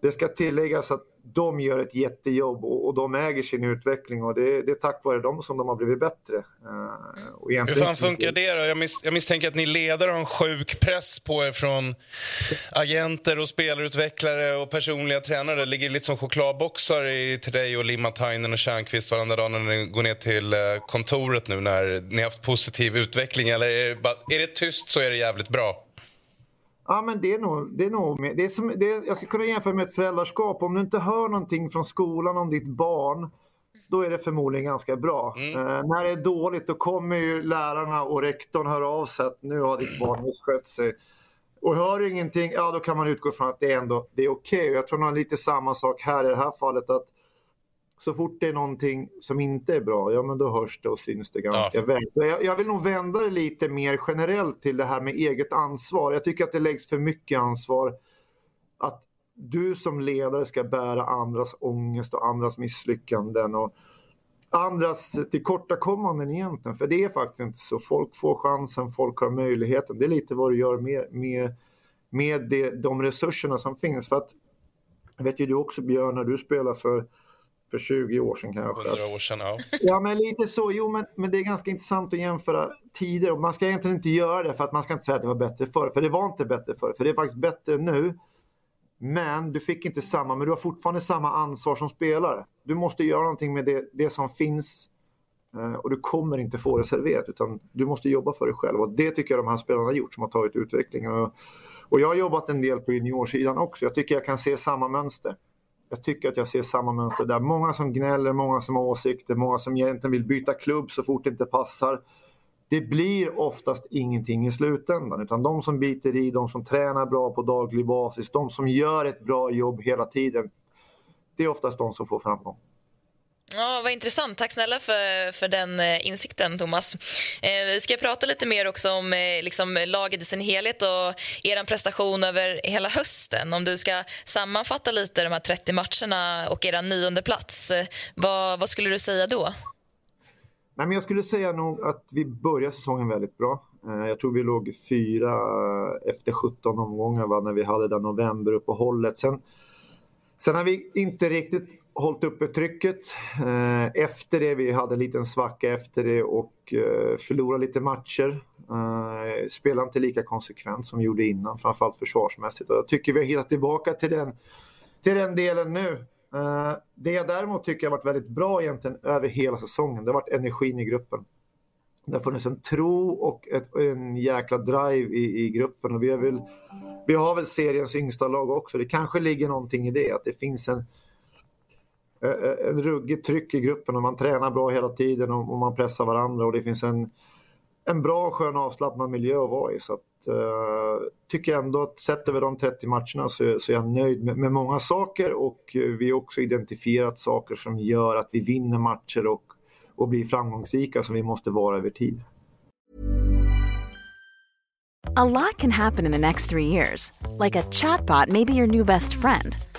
det ska tilläggas att de gör ett jättejobb och, och de äger sin utveckling och det, det, är tack vare dem som de har blivit bättre. Uh, Hur fan funkar det då? Jag, mis, jag misstänker att ni ledare har en sjuk press på er från agenter och spelarutvecklare och personliga tränare. Det ligger lite som chokladboxar i, till dig och Limatainen och Tjärnqvist varenda dag när ni går ner till uh, kontoret nu när ni har haft positiv utveckling. Eller är det, bara, är det tyst så är det jävligt bra? Ja, men det är nog, det är nog det är som, det är, jag ska kunna jämföra med ett föräldraskap. Om du inte hör någonting från skolan om ditt barn, då är det förmodligen ganska bra. Mm. Eh, när det är dåligt, då kommer ju lärarna och rektorn höra av sig att nu har ditt barn misskött sig. Och hör du ingenting, ja då kan man utgå från att det är ändå det är okej. Okay. Jag tror nog lite samma sak här i det här fallet. att så fort det är någonting som inte är bra, ja men då hörs det och syns det ganska ja. väl. Jag, jag, vill nog vända det lite mer generellt till det här med eget ansvar. Jag tycker att det läggs för mycket ansvar. Att du som ledare ska bära andras ångest och andras misslyckanden och andras tillkortakommanden egentligen. För det är faktiskt inte så. Folk får chansen, folk har möjligheten. Det är lite vad du gör med, med, med det, de resurserna som finns. För att, vet ju du också Björn, när du spelar för för 20 år sedan kanske. 100 år sedan, ja. Ja, men lite så. Jo, men, men det är ganska intressant att jämföra tider. Och man ska egentligen inte göra det för att man ska inte säga att det var bättre förr. För det var inte bättre förr. För det är faktiskt bättre nu. Men du fick inte samma, men du har fortfarande samma ansvar som spelare. Du måste göra någonting med det, det som finns eh, och du kommer inte få det serverat utan du måste jobba för dig själv. Och det tycker jag de här spelarna har gjort som har tagit utvecklingen. Och, och jag har jobbat en del på juniorsidan också. Jag tycker jag kan se samma mönster jag tycker att jag ser samma mönster där. Många som gnäller, många som har åsikter, många som egentligen vill byta klubb så fort det inte passar. Det blir oftast ingenting i slutändan. Utan de som biter i, de som tränar bra på daglig basis, de som gör ett bra jobb hela tiden. Det är oftast de som får framgång. Ja, vad intressant. Tack snälla för, för den eh, insikten, Thomas. Eh, vi ska prata lite mer också om eh, liksom, laget i sin helhet och er prestation över hela hösten. Om du ska sammanfatta lite de här 30 matcherna och er nionde plats, eh, vad, vad skulle du säga då? Nej, men jag skulle säga nog att vi började säsongen väldigt bra. Eh, jag tror vi låg fyra efter 17 omgångar va, när vi hade det novemberuppehållet. Sen, sen har vi inte riktigt hållit uppe trycket. Eh, efter det, vi hade en liten svacka efter det och eh, förlorade lite matcher. Eh, Spelade inte lika konsekvent som vi gjorde innan, framförallt försvarsmässigt. Och jag tycker vi har hittat tillbaka till den, till den delen nu. Det jag däremot tycker har varit väldigt bra egentligen över hela säsongen, det har varit energin i gruppen. Det har funnits en tro och ett, en jäkla drive i, i gruppen. Och vi, väl, vi har väl seriens yngsta lag också. Det kanske ligger någonting i det, att det finns en ett en ruggigt tryck i gruppen och man tränar bra hela tiden och, man pressar varandra och det finns en, en bra skön avslappnad miljö att vara i. Så att, uh, tycker jag ändå att sett över de 30 matcherna så, så är jag nöjd med, med många saker och vi har också identifierat saker som gör att vi vinner matcher och, och blir framgångsrika som vi måste vara över tid. A lot can happen in the next three years. Like a chatbot maybe your new best friend.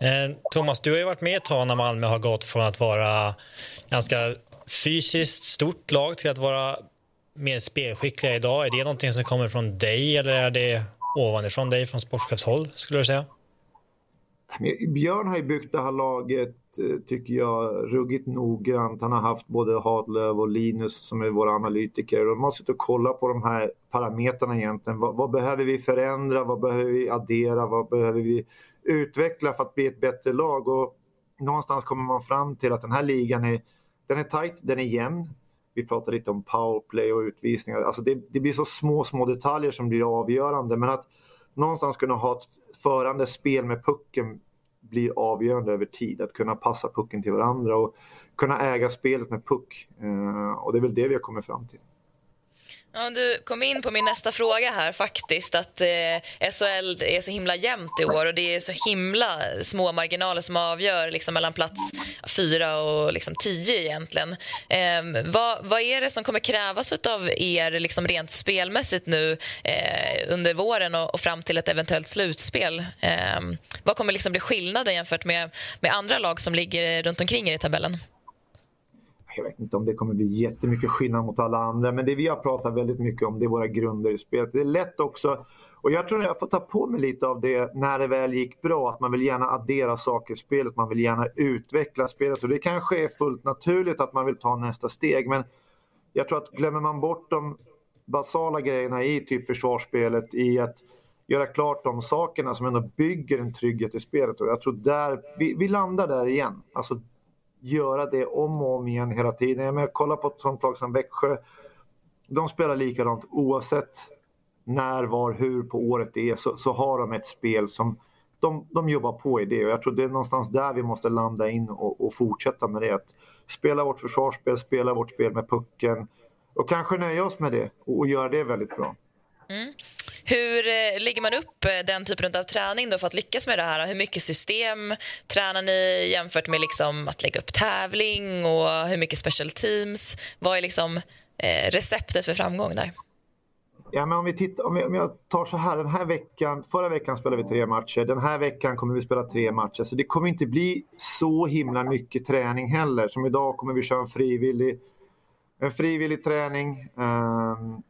Eh, Thomas, du har ju varit med ett tag när Malmö har gått från att vara ganska fysiskt stort lag till att vara mer spelskickliga idag. Är det någonting som kommer från dig eller är det ovanifrån dig, från sportchefshåll, skulle du säga? Björn har ju byggt det här laget, eh, tycker jag, ruggigt noggrant. Han har haft både Hadlöv och Linus som är våra analytiker. De har suttit och kollat på de här parametrarna egentligen. Vad, vad, behöver vi förändra? Vad behöver vi addera? Vad behöver vi utveckla för att bli ett bättre lag. Och någonstans kommer man fram till att den här ligan är, den är tight, den är jämn. Vi pratar lite om powerplay och utvisningar. Alltså det, det blir så små, små detaljer som blir avgörande. Men att någonstans kunna ha ett förande spel med pucken blir avgörande över tid. Att kunna passa pucken till varandra och kunna äga spelet med puck. Eh, och det är väl det vi har kommit fram till. Ja, du kom in på min nästa fråga här faktiskt att eh, SHL är så himla jämnt i år och det är så himla små marginaler som avgör liksom, mellan plats fyra och liksom, tio egentligen. Eh, vad, vad är det som kommer krävas av er liksom, rent spelmässigt nu eh, under våren och, och, fram till ett eventuellt slutspel? Eh, vad kommer liksom bli skillnaden jämfört med, med andra lag som ligger runt omkring er i tabellen? Jag vet inte om det kommer bli jättemycket skillnad mot alla andra, men det vi har pratat väldigt mycket om det är våra grunder i spelet. Det är lätt också, och jag tror jag får ta på mig lite av det när det väl gick bra, att man vill gärna addera saker i spelet, man vill gärna utveckla spelet och det kanske är fullt naturligt att man vill ta nästa steg, men jag tror att glömmer man bort de basala grejerna i typ försvarsspelet, i att göra klart de sakerna som ändå bygger en trygghet i spelet. Och jag tror där, vi, vi landar där igen. Alltså göra det om och om igen hela tiden. Jag menar, kolla på ett sånt lag som Växjö. De spelar likadant oavsett när, var, hur på året det är så, så har de ett spel som de, de jobbar på i det och jag tror det är någonstans där vi måste landa in och, och fortsätta med det. Att spela vårt försvarsspel, spela vårt spel med pucken och kanske nöja oss med det och, och göra det väldigt bra. Mm. Hur eh, lägger man upp eh, den typen av träning då för att lyckas med det här? Hur mycket system tränar ni jämfört med liksom att lägga upp tävling och hur mycket special teams? Vad är liksom eh, receptet för framgång där? Ja, men om, vi tittar, om, jag, om jag tar så här, den här veckan, förra veckan spelade vi tre matcher, den här veckan kommer vi spela tre matcher. Så det kommer inte bli så himla mycket träning heller. Som idag kommer vi köra en frivillig, en frivillig träning. Um,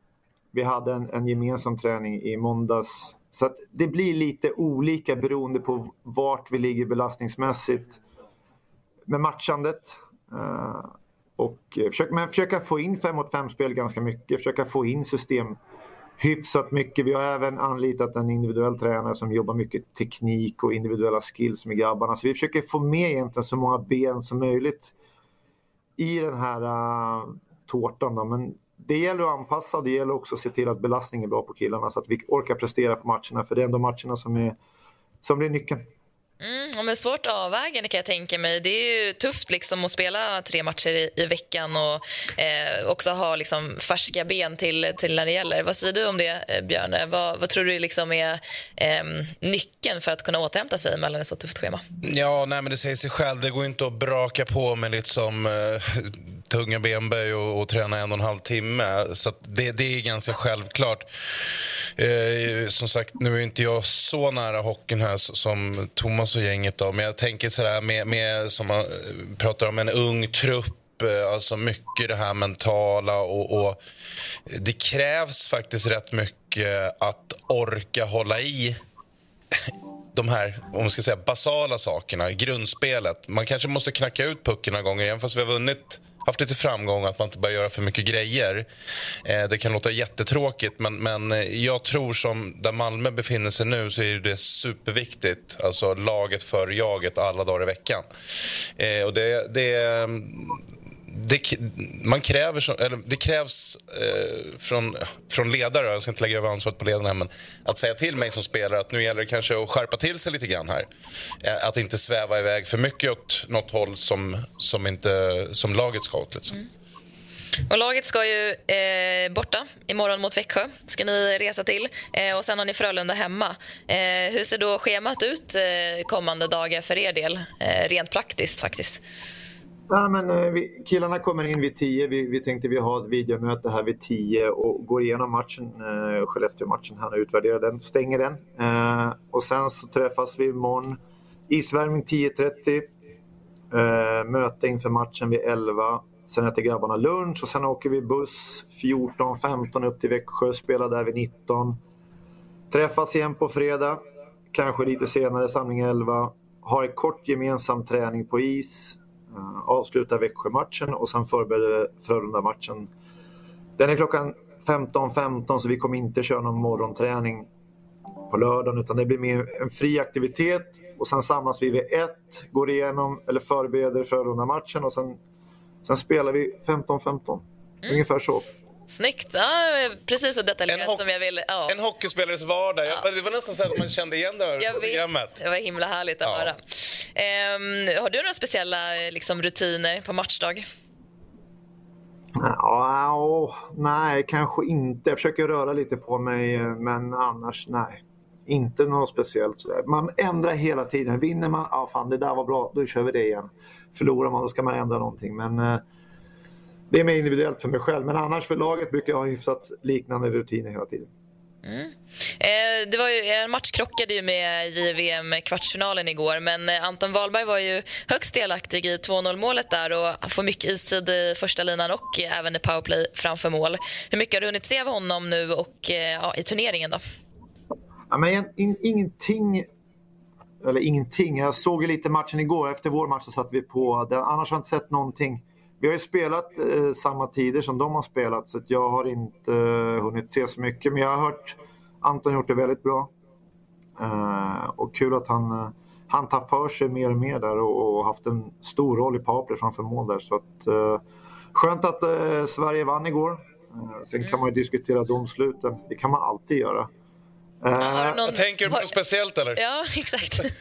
vi hade en, en gemensam träning i måndags. Så det blir lite olika beroende på vart vi ligger belastningsmässigt med matchandet. Uh, och eh, försök, men försöka få in 5 mot 5 spel ganska mycket, försöka få in system hyfsat mycket. Vi har även anlitat en individuell tränare som jobbar mycket teknik och individuella skills med grabbarna. Så vi försöker få med egentligen så många ben som möjligt i den här uh, tårtan. Då. Men det gäller att anpassa och det gäller också att se till att belastningen är bra på killarna så att vi orkar prestera på matcherna. För det är ändå matcherna som, är, som blir nyckeln. Mm, men svårt avvägande kan jag tänka mig. Det är ju tufft liksom att spela tre matcher i, i veckan och eh, också ha liksom färska ben till, till när det gäller. Vad säger du om det, eh, Björne? Vad, vad tror du liksom är eh, nyckeln för att kunna återhämta sig mellan ett så tufft schema? Ja, nej, men det säger sig själv. Det går inte att braka på med liksom, eh, tunga benböj och, och träna en och en halv timme. Så det, det är ganska självklart. Eh, som sagt, nu är inte jag så nära hockeyn här som Thomas och gänget. Då, men jag tänker sådär med, med som man eh, pratar om en ung trupp eh, Alltså mycket det här mentala och, och, det krävs faktiskt rätt mycket att orka hålla i de här om man ska säga, basala sakerna, grundspelet. Man kanske måste knacka ut pucken några gånger, även fast vi har vunnit haft lite framgång att man inte börjar göra för mycket grejer. Eh, det kan låta jättetråkigt, men, men eh, jag tror som där Malmö befinner sig nu så är det superviktigt. Alltså laget för jaget alla dagar i veckan. Eh, och det, det det, man kräver, eller det krävs eh, från, från ledare, jag ska inte lägga över ansvaret på ledarna, men att säga till mig som spelare att nu gäller det kanske att skärpa till sig lite grann här. Eh, att inte sväva iväg för mycket åt något håll som, som, inte, som laget ska åt. Liksom. Mm. Och laget ska ju eh, borta imorgon mot Växjö. ska ni resa till. Eh, och Sen har ni Frölunda hemma. Eh, hur ser då schemat ut eh, kommande dagar för er del? Eh, rent praktiskt faktiskt. Ja, men, eh, vi, killarna kommer in vid 10. Vi, vi tänkte vi har ett videomöte här vid 10 och går igenom matchen, eh, Skellefteå-matchen här och utvärderar den, stänger den. Eh, och sen så träffas vi imorgon. Isvärmning 10.30. Eh, möte inför matchen vid 11. Sen äter grabbarna lunch och sen åker vi buss 14.15 upp till Växjö, spelar där vid 19. Träffas igen på fredag, kanske lite senare, samling 11. Har en kort gemensam träning på is avslutar Växjö-matchen och sen förbereder Frölunda-matchen. Den är klockan 15.15 .15, så vi kommer inte köra någon morgonträning på lördagen utan det blir mer en fri aktivitet och sen samlas vi vid ett, går igenom eller förbereder Frölunda-matchen och sen, sen spelar vi 15.15. Mm. Ungefär så. Snyggt! Ja, precis så detaljerat som jag ville. Ja. En hockeyspelares vardag. Ja. Det var nästan så att man kände igen det här jag programmet. Vet. Det var himla härligt att ja. höra. Um, har du några speciella liksom, rutiner på matchdag? Ja, nej, kanske inte. Jag försöker röra lite på mig, men annars nej. Inte något speciellt. Man ändrar hela tiden. Vinner man, ja fan det där var bra, då kör vi det igen. Förlorar man, då ska man ändra någonting. Men eh, det är mer individuellt för mig själv. Men annars för laget brukar jag ha hyfsat liknande rutiner hela tiden. Mm. Eh, det var ju, en match krockade ju med JVM kvartsfinalen igår men eh, Anton Wahlberg var ju högst delaktig i 2-0 målet där och får mycket istid i första linan och även i powerplay framför mål. Hur mycket har du hunnit se av honom nu och eh, ja, i turneringen då? Ja, men in, ingenting eller ingenting. Jag såg ju lite matchen igår. Efter vår match så satte vi på. Den, annars har jag inte sett någonting. Vi har ju spelat eh, samma tider som de har spelat så jag har inte eh, hunnit se så mycket. Men jag har hört Anton gjort det väldigt bra. Eh, och kul att han, eh, han tar för sig mer och mer där och, och haft en stor roll i powerplay framför mål där. Så att, eh, skönt att eh, Sverige vann igår. Eh, sen kan man ju diskutera domsluten. Det kan man alltid göra. Någon... Tänker du på något speciellt eller? Ja, exakt.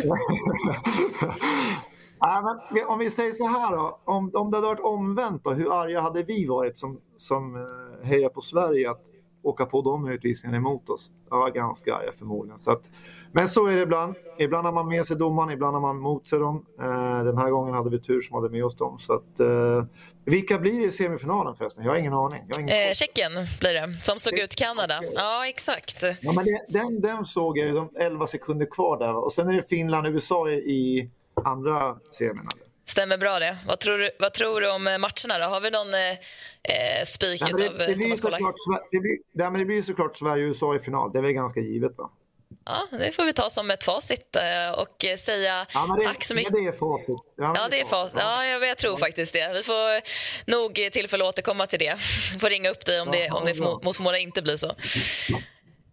Ja, men om vi säger så här då, om, om det hade varit omvänt då, hur arga hade vi varit som, som eh, hejar på Sverige att åka på de utvisningarna emot oss? Var ganska arga förmodligen. Så att, men så är det ibland. Ibland har man med sig domaren, ibland har man mot sig dem. Eh, den här gången hade vi tur som hade med oss dem. Så att, eh, vilka blir det i semifinalen förresten? Jag har ingen aning. Ingen eh, Tjeckien blir det, som slog ut Kanada. Ja, exakt. Ja, men det, den, den såg jag, de 11 sekunder kvar där. Och sen är det Finland USA i andra semin. Stämmer bra det. Vad tror, du, vad tror du om matcherna då? Har vi någon eh, eh spik ja, det, blir såklart, det, blir, ja, men det blir såklart Sverige och USA i final. Det är väl ganska givet va? Ja, det får vi ta som ett facit eh, och säga ja, det, tack så mycket. Det är facit. Ja, ja det är facit. Ja, jag, jag tror faktiskt det. Vi får nog tillfälle att återkomma till det. Får ringa upp dig om det, om det mot förmodan inte blir så.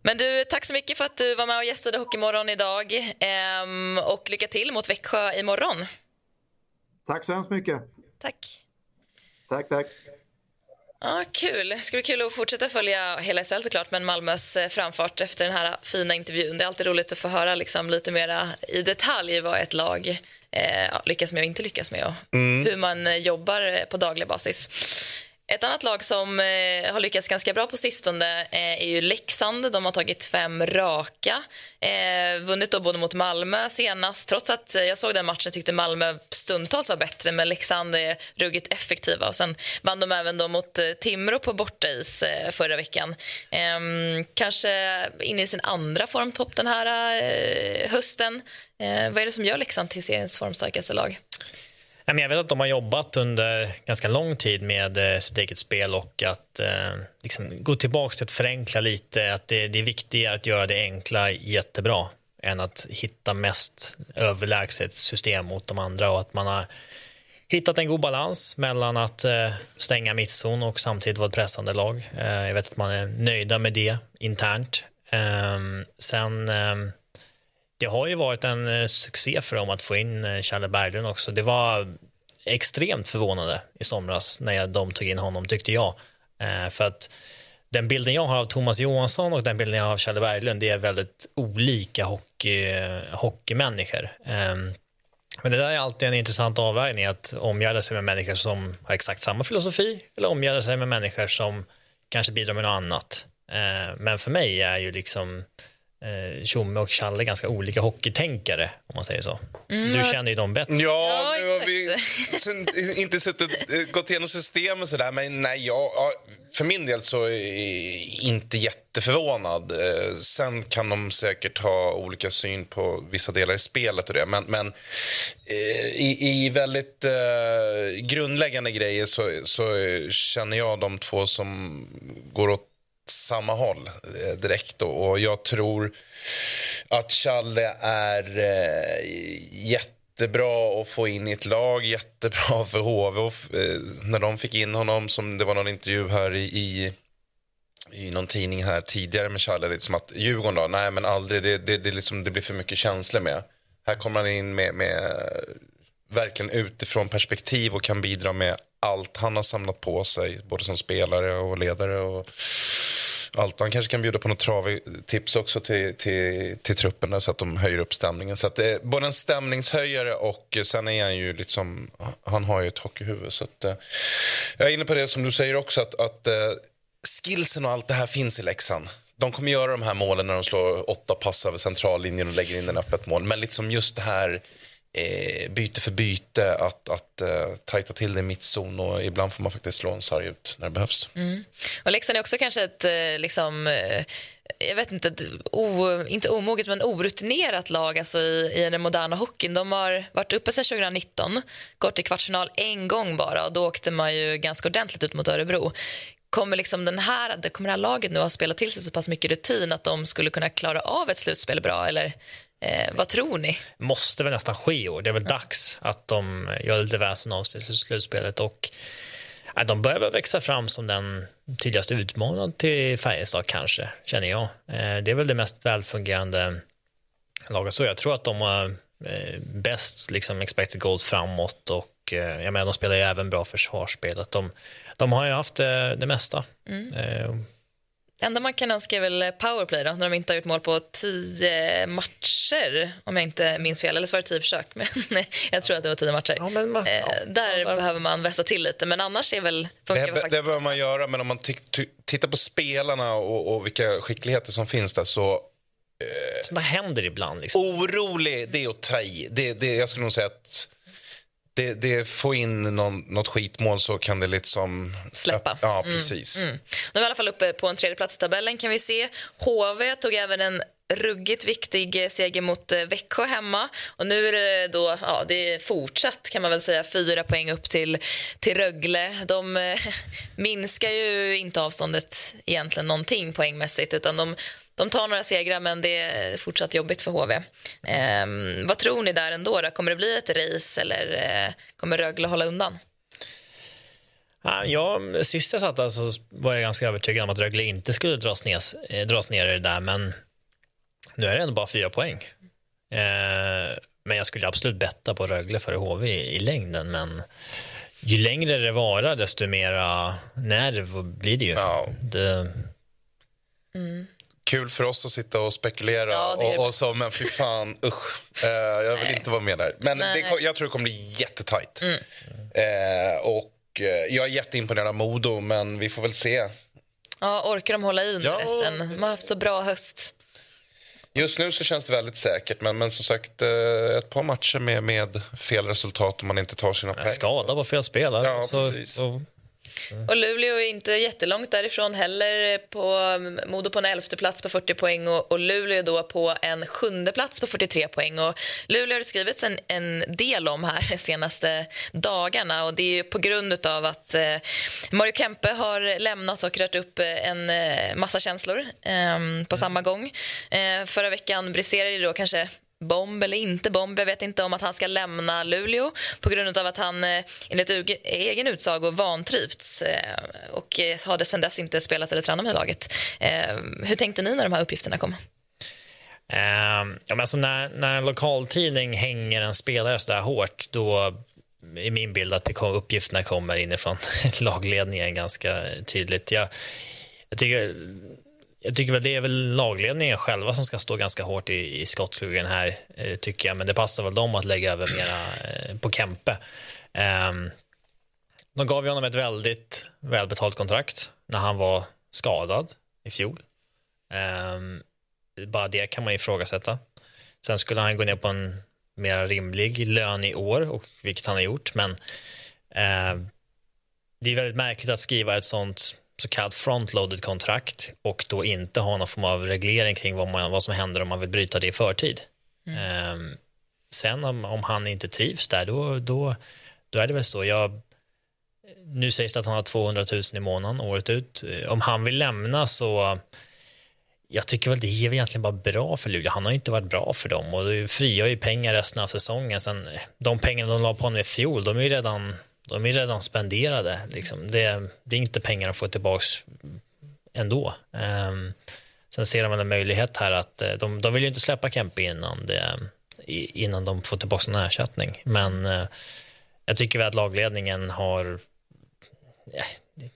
Men du, tack så mycket för att du var med och gästade Hockeymorgon idag. Ehm, och lycka till mot Växjö imorgon. Tack så hemskt mycket. Tack. Tack, tack. Ja, kul. Det ska bli kul att fortsätta följa hela SHL såklart, men Malmös eh, framfart efter den här fina intervjun. Det är alltid roligt att få höra liksom lite mer i detalj vad ett lag eh, lyckas med och inte lyckas med och mm. hur man eh, jobbar på daglig basis. Ett annat lag som eh, har lyckats ganska bra på sistone eh, är ju Leksand. De har tagit fem raka. Eh, vunnit då både mot Malmö senast. Trots att jag såg den matchen tyckte Malmö stundtals var bättre men Leksand är ruggigt effektiva. Och sen vann de även då mot eh, Timrå på bortais eh, förra veckan. Ehm, kanske inne i sin andra formtopp den här eh, hösten. Eh, vad är det som gör Leksand till seriens formstarkaste lag? Jag vet att de har jobbat under ganska lång tid med eh, sitt eget spel och att eh, liksom gå tillbaka till att förenkla lite. Att det, det, är viktigare att göra det enkla jättebra än att hitta mest överlägset system mot de andra och att man har hittat en god balans mellan att eh, stänga mittzon och samtidigt vara ett pressande lag. Eh, jag vet att man är nöjda med det internt. Ehm, sen ehm, det har ju varit en eh, succé för dem att få in eh, Challe Berglund också. Det var extremt förvånande i somras när de tog in honom, tyckte jag. Eh, för att den bilden jag har av Thomas Johansson och den bilden jag har av Challe Berglund, det är väldigt olika hockey, hockeymänniskor. Ehm, men det där är alltid en intressant avvägning, att omgärda sig med människor som har exakt samma filosofi eller omgärda sig med människor som kanske bidrar med något annat. Ehm, men för mig är ju liksom eh, Tjomme och Challe ganska olika hockeytänkare, om man säger så. Mm. Du känner ju dem bättre. Ja, nu har vi inte suttit, eh, gått igenom system och sådär, men nej, jag, för min del så är jag inte jätteförvånad. Eh, sen kan de säkert ha olika syn på vissa delar i spelet och det, men, men i, i, väldigt grundläggande grejer så, så känner jag de två som går åt samma håll eh, direkt. Och jag tror att Challe är eh, jättebra att få in i ett lag, jättebra för HV. Och, eh, när de fick in honom, som det var någon intervju här i, i i någon tidning här tidigare med Challe, liksom att Djurgården då, nej men aldrig, det, det, det, liksom, det blir för mycket känslor med. Här kommer han in med, med verkligen utifrån perspektiv och kan bidra med allt han har samlat på sig, både som spelare och ledare. Och allt. Han kanske kan bjuda på något travtips också till, till, till trupperna så att de höjer upp stämningen. Så att det är både en stämningshöjare och eh, sen är han ju liksom, han har ju ett hockeyhuvud. Så att, eh, jag är inne på det som du säger också, att, att skillsen och allt det här finns i Leksand. De kommer göra de här målen när de slår åtta pass över centrallinjen och lägger in en öppet mål. Men liksom just det här eh, byte för byte, att, att eh, tajta till det i mittzon och ibland får man faktiskt slå en sarg ut när det behövs. Mm. Och Leksand är också kanske ett, eh, liksom, eh, jag vet inte, o, inte omoget men orutinerat lag alltså i, i den moderna hockeyn. De har varit uppe sedan 2019, gått till kvartsfinal en gång bara och då åkte man ju ganska ordentligt ut mot Örebro kommer, liksom den här, kommer det här laget nu ha spelat till sig så pass mycket rutin att de skulle kunna klara av ett slutspel bra? Eller Eh, vad tror ni? måste väl nästan ske i år. Det är väl dags att de gör lite väsen av sig i slutspelet. Och, äh, de börjar väl växa fram som den tydligaste utmanaren till Färjestad kanske, känner jag. Eh, det är väl det mest välfungerande laget. Så jag tror att de har eh, bäst liksom, expected goals framåt och eh, jag menar, de spelar ju även bra försvarsspel. de, de har ju haft det, det mesta. Mm. Enda man kan önska är väl powerplay då, när de inte har gjort mål på tio matcher, om jag inte minns fel. Eller så var det tio försök, men jag tror att det var tio matcher. Ja, men, eh, ja, där så, behöver man vässa till lite, men annars är väl... Det, det, det behöver man göra, men om man tittar på spelarna och, och, vilka skickligheter som finns där så... Eh, så vad händer ibland? Liksom? Orolig, det är att ta i. Det, det, jag skulle nog säga att det, det får in någon, något skitmål så kan det liksom... Släppa. Ja, mm, precis. Mm, mm. De är i alla fall uppe på en tredje plats i tabellen kan vi se. HV tog även en ruggigt viktig seger mot eh, Växjö hemma. Och nu är det då, ja, det är fortsatt kan man väl säga, fyra poäng upp till, till Rögle. De eh, minskar ju inte avståndet egentligen någonting poängmässigt utan de de tar några segrar, men det är fortsatt jobbigt för HV. Eh, vad tror ni där ändå? Då? Kommer det bli ett race eller eh, kommer Rögle hålla undan? Ja, sist jag satt där så var jag ganska övertygad om att Rögle inte skulle dras ner, eh, dras ner i det där, men nu är det ändå bara fyra poäng. Eh, men jag skulle absolut betta på Rögle före HV i, i längden, men ju längre det varar desto mera nerv blir det ju. Ja. Det, Kul för oss att sitta och spekulera Ja, det och, och så, men fy fan, usch. Eh, jag vill inte vara med där. Men Nej. det, jag tror det kommer bli jättetajt. Mm. Eh, och eh, jag är jätteimponerad av Modo, men vi får väl se. Ja, orkar de hålla i nu Ja. resten? De har haft så bra höst. Just nu så känns det väldigt säkert, men, men som sagt ett par matcher med, med fel resultat om man inte tar sina pengar. skada på fel spelare. Ja, så, precis. så, Och Luleå är inte jättelångt därifrån heller. På, Modo på en elfte plats på 40 poäng och, och Luleå då på en sjunde plats på 43 poäng. Och Luleå har det skrivits en, en del om här de senaste dagarna och det är ju på grund av att eh, Mario Kempe har lämnat och rört upp eh, en eh, massa känslor eh, på samma gång. Eh, förra veckan briserade det då kanske bomb eller inte bomb, jag vet inte om att han ska lämna Luleå på grund av att han eh, enligt egen utsago vantrivts eh, och eh, har sedan dess inte spelat eller tränat med laget. Hur tänkte ni när de här uppgifterna kom? Ehm, ja, men alltså när, när en lokaltidning hänger en spelare så där hårt, då är min bild att det kom, uppgifterna kommer inifrån lagledningen ganska tydligt. Jag, jag, tycker, jag tycker väl det är väl lagledningen själva som ska stå ganska hårt i, i skottgluggen här, eh, tycker jag. Men det passar väl dem att lägga över mera eh, på Kempe. Eh, de gav ju honom ett väldigt välbetalt kontrakt när han var skadad i fjol. Ehm, bara det kan man ifrågasätta. Sen skulle han gå ner på en mer rimlig lön i år, och, vilket han har gjort. Men eh, det är väldigt märkligt att skriva ett sånt så kallat frontloaded kontrakt och då inte ha någon form av reglering kring vad, man, vad som händer om man vill bryta det i förtid. Eh, sen om, om han inte trivs där, då, då, då är det väl så. Jag, nu sägs det att han har 200 000 i månaden året ut. Eh, Om han vill lämna så jag tycker väl det är egentligen bara bra för Luleå. Han har ju inte varit bra för dem och det frigör ju pengar resten av säsongen. Sen, de pengarna de la på honom i fjol, de är ju redan, de är redan spenderade. Liksom. Det, det är inte pengar att få tillbaka ändå. Um, sen ser de en möjlighet här att eh, de, de vill ju inte släppa Kempe innan, det, innan de får tillbaka en ersättning. Men uh, jag tycker väl att lagledningen har ja,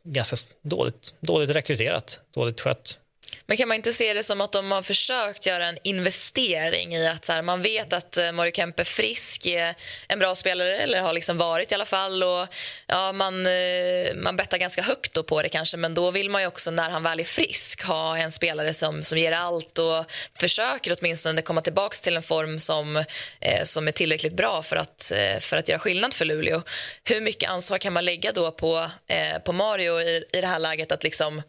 ganska dåligt, dåligt rekryterat, dåligt skött. Men kan man inte se det som att de har försökt göra en investering i att så här, man vet att eh, Mario Kempe Frisk är en bra spelare, eller har liksom varit i alla fall. Och, ja, man, eh, man bettar ganska högt då på det kanske, men då vill man ju också när han väl är frisk ha en spelare som, som ger allt och försöker åtminstone komma tillbaka till en form som, eh, som är tillräckligt bra för att, eh, för att göra skillnad för Luleå. Hur mycket ansvar kan man lägga då på, eh, på Mario i, i det här läget att liksom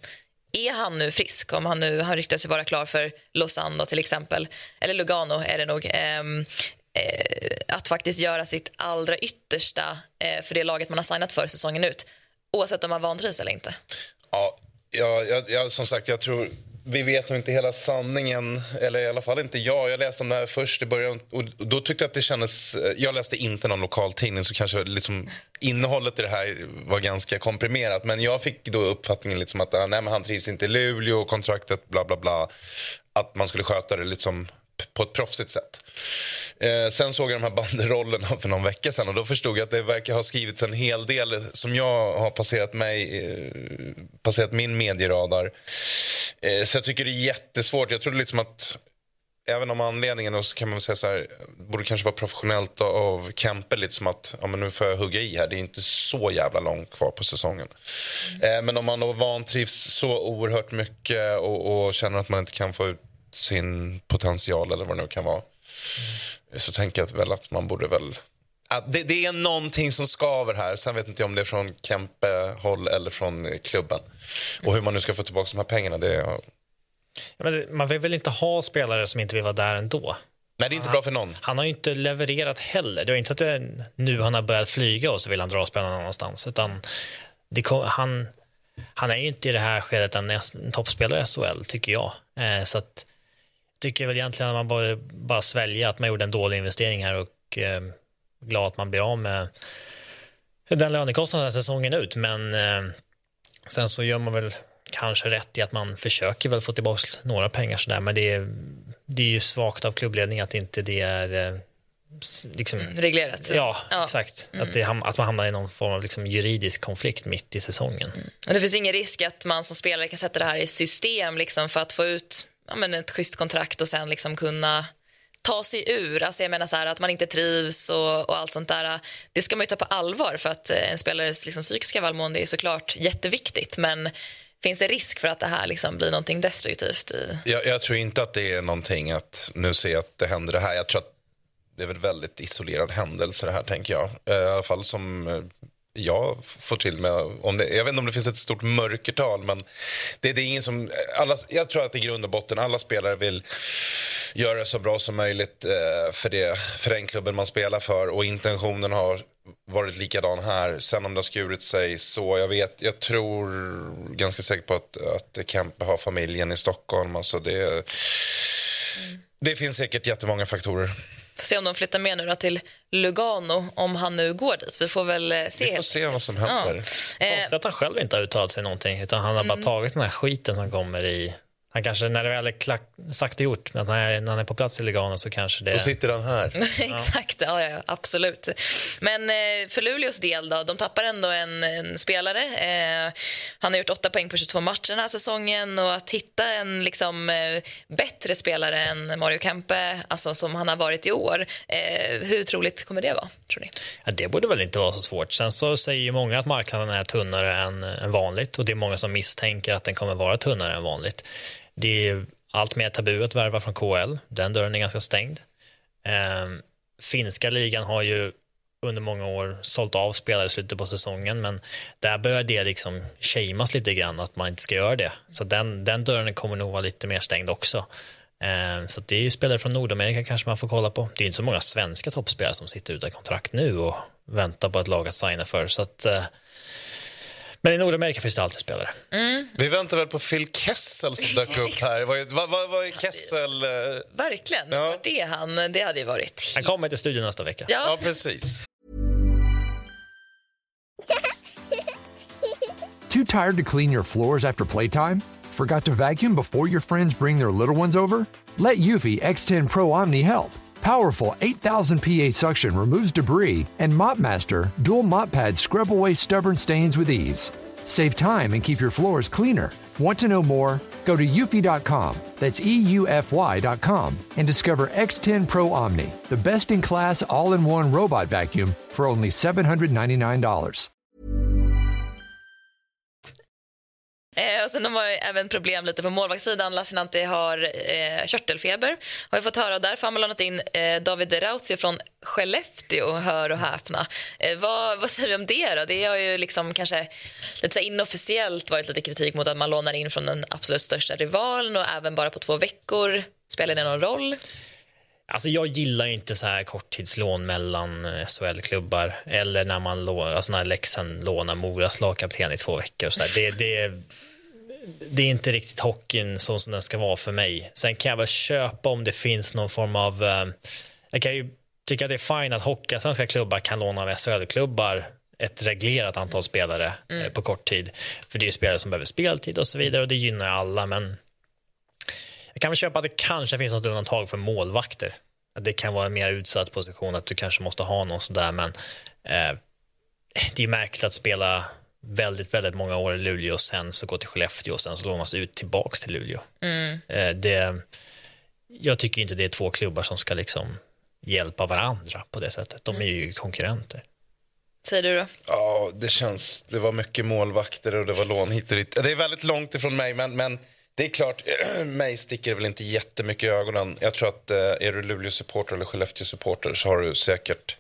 är han nu frisk, om han nu han ryktas ju vara klar för Lausanne till exempel, eller Lugano är det nog, ehm, eh, att faktiskt göra sitt allra yttersta eh, för det laget man har signat för säsongen ut, oavsett om man vantrivs eller inte. Ja, ja, jag, jag, som sagt, jag tror... Vi vet nog inte hela sanningen, eller i alla fall inte jag. Jag läste om det här först i början och då tyckte jag att det kändes... Eh, jag läste inte någon lokaltidning så kanske liksom innehållet i det här var ganska komprimerat. Men jag fick då uppfattningen liksom att ah, nej, men han trivs inte i Luleå, kontraktet bla bla bla. Att man skulle sköta det liksom på ett proffsigt sätt. Eh, sen såg jag de här banderollerna för någon vecka sedan och då förstod jag att det verkar ha skrivits en hel del som jag har passerat mig, eh, passerat min medieradar. Eh, så jag tycker det är jättesvårt. Jag trodde liksom att Även om anledningen, och så kan man säga så här, borde kanske vara professionellt av Kempe lite som att, ja men nu får jag hugga i här, det är inte så jävla långt kvar på säsongen. Eh, men om man då vantrivs så oerhört mycket och, och känner att man inte kan få ut sin potential eller vad det nu kan vara. Så tänker jag väl att man borde väl... Det, det är någonting som skaver här. Sen vet inte jag om det är från Kempe-håll eller från klubben. Och hur man nu ska få tillbaka de här pengarna, det är... Ja, man vill väl inte ha spelare som inte vill vara där ändå? Nej, det är inte bra för någon. Han har ju inte levererat heller. Det är inte så att det, nu han har börjat flyga och så vill han dra spelarna någon annanstans. Utan kom, han, han är ju inte i det här skedet en, en toppspelare i SHL, tycker jag. Eh, så att, tycker väl egentligen att man bara, bara svälja att man gjorde en dålig investering här och eh, glad att man blir av med den lönekostnaden säsongen ut. Men eh, sen så gör man väl kanske rätt i att man försöker väl få tillbaka några pengar sådär, men det är, det är ju svagt av klubbledningen att inte det är eh, liksom, Reglerat. Ja, Ja. exakt. Mm. Att, det, att man hamnar i någon form av liksom juridisk konflikt mitt i säsongen. Och det finns ingen risk att man som spelare kan sätta det här i system liksom, för att få ut ja, men ett schysst kontrakt och sen liksom kunna ta sig ur. Alltså jag menar så här, att man inte trivs och, och allt sånt där. Det ska man ju ta på allvar för att eh, en spelares liksom, psykiska välmående är såklart jätteviktigt. Men finns det risk för att det här liksom blir någonting destruktivt? I... Jag, jag tror inte att det är någonting att nu ser jag att det händer det här. Jag tror att det är väl väldigt isolerad händelse det här tänker jag. Eh, I alla fall som eh, jag får till med. Om det, jag vet inte om det finns ett stort mörkertal men det, det är ingen som, alla, jag tror att i grund och botten alla spelare vill göra det så bra som möjligt eh, för, det, för den klubben man spelar för och intentionen har varit likadan här. Sen om det har skurit sig så, jag vet, jag tror ganska säkert på att, att Kempe har familjen i Stockholm. Alltså det, det finns säkert jättemånga faktorer. Får se om de flyttar med nu då till Lugano om han nu går dit. Vi får väl eh, se. Vi får se vad som händer. Ja. Eh, Konstigt att han själv inte har uttalat sig någonting utan han har bara Mm. tagit den här skiten som kommer i han kanske, när det väl är klack, sagt och gjort, men när, när han är på plats i Lugano så kanske det... Då sitter han här. Exakt, ja, ja, absolut. Men eh, för Luleås del då, de tappar ändå en, en spelare. Eh, han har gjort åtta poäng på 22 matcher den här säsongen och att hitta en liksom, eh, bättre spelare än Mario Kempe, alltså som han har varit i år, eh, hur troligt kommer det vara, tror ni? Ja, det borde väl inte vara så svårt. Sen så säger ju många att marknaden är tunnare än, än vanligt och det är många som misstänker att den kommer vara tunnare än vanligt. Det är allt mer tabu att värva från KL. Den dörren är ganska stängd. Ehm, finska ligan har ju under många år sålt av spelare i slutet på säsongen men där börjar det liksom shameas lite grann att man inte ska göra det. Så den, den dörren kommer nog vara lite mer stängd också. Ehm, så att det är ju spelare från Nordamerika kanske man får kolla på. Det är inte så många svenska toppspelare som sitter utan kontrakt nu och väntar på ett lag att signa för. Så att, eh, men i Nordamerika finns det alltid spelare. Vi väntar väl på Phil Kessel som dök upp här. Vad, är- vad, vad, vad är Kessel? eh, Verkligen, var det han? Det hade ju varit... Han kommer till studion nästa vecka. Ja. Ja, precis. Too tired to clean your floors after playtime? Forgot to vacuum before your friends bring their little ones over? Let Eufy X10 Pro Omni help. Powerful 8000 PA suction removes debris, and MopMaster dual mop pads scrub away stubborn stains with ease. Save time and keep your floors cleaner. Want to know more? Go to eufy.com, that's EUFY.com, and discover X10 Pro Omni, the best in class all in one robot vacuum for only $799. Eh, och sen har man även problem lite på målvaktssidan. Lassinantti har eh, körtelfeber. Har vi fått höra. Därför har man lånat in eh, David Rautio från Skellefteå, hör och häpna. Eh, vad, vad säger vi om det då? Det har ju liksom kanske lite så inofficiellt varit lite kritik mot att man lånar in från den absolut största rivalen och även bara på två veckor. Spelar det någon roll? Alltså jag gillar ju inte så här korttidslån mellan eh, SHL-klubbar eller när man lå, alltså när Leksand lånar Moras lagkapten i två veckor. Och så där. Det, det, det är inte riktigt hockeyn så som den ska vara för mig. Sen kan jag väl köpa om det finns någon form av... Eh, jag kan ju tycka att det är fint att hockeyallsvenska klubbar kan låna av SHL-klubbar ett reglerat antal spelare eh, på kort tid. För det är ju spelare som behöver speltid och så vidare och det gynnar alla. Men jag kan väl köpa att det kanske finns något undantag för målvakter. Det kan vara en mer utsatt position, att du kanske måste ha någon sådär, men eh, det är märkligt att spela väldigt, väldigt många år i Luleå och sen så gå till Skellefteå och sen så lånas ut tillbaks till Luleå. Mm. Eh, det, jag tycker inte det är två klubbar som ska liksom hjälpa varandra på det sättet. De är ju konkurrenter. Säger du då? Ja, det känns... Det var mycket målvakter och det var lån hit och dit. Det är väldigt långt ifrån mig, men, men det är klart, mig sticker väl inte jättemycket i ögonen. Jag tror att eh, är du Luleå-supporter eller Skellefteå-supporter så har du säkert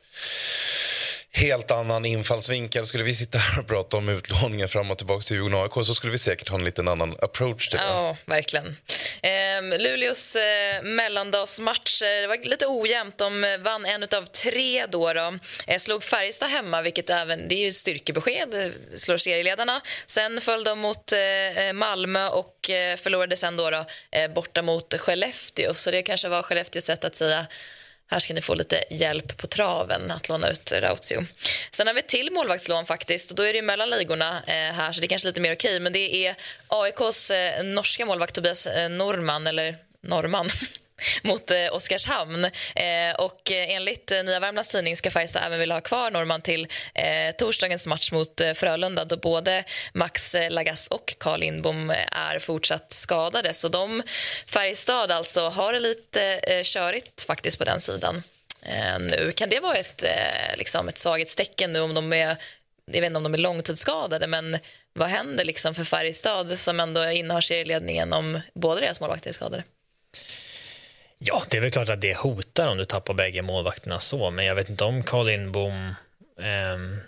helt annan infallsvinkel. Skulle vi sitta här och prata om utlåningar fram och tillbaka till Djurgården AIK så skulle vi säkert ha en liten annan approach till det. Ja, verkligen. Ehm, Luleås eh, mellandagsmatcher det var lite ojämnt. De eh, vann en av tre då. då. Eh, slog Färjestad hemma, vilket även, det är ju ett styrkebesked. Eh, slår serieledarna. Sen föll de mot eh, eh, Malmö och eh, förlorade sen då, då eh, borta mot Skellefteå. Så det kanske var Skellefteås sätt att säga här ska ni få lite hjälp på traven att låna ut Rautio. Sen har vi ett till målvaktslån faktiskt. Och då är det mellan ligorna eh, här så det är kanske lite mer okej. Men det är AIKs eh, norska målvakt Tobias eh, Norman, eller Norman, mot eh, Oskarshamn. Eh, och eh, enligt eh, Nya Värmlands Tidning ska Färjestad även vilja ha kvar Norman till eh, torsdagens match mot eh, Frölunda då både Max eh, Lagas och Carl Lindbom eh, är fortsatt skadade. Så de, Färjestad alltså, har det lite eh, körigt faktiskt på den sidan eh, nu. Kan det vara ett, eh, liksom ett svaghetstecken nu om de är jag vet inte om de är långtidsskadade, men vad händer liksom för Färjestad som ändå innehar serieledningen om båda deras målvakter är skadade? Ja, det är väl klart att det hotar om du tappar bägge målvakterna så, men jag vet inte om Carl Lindbom, eh,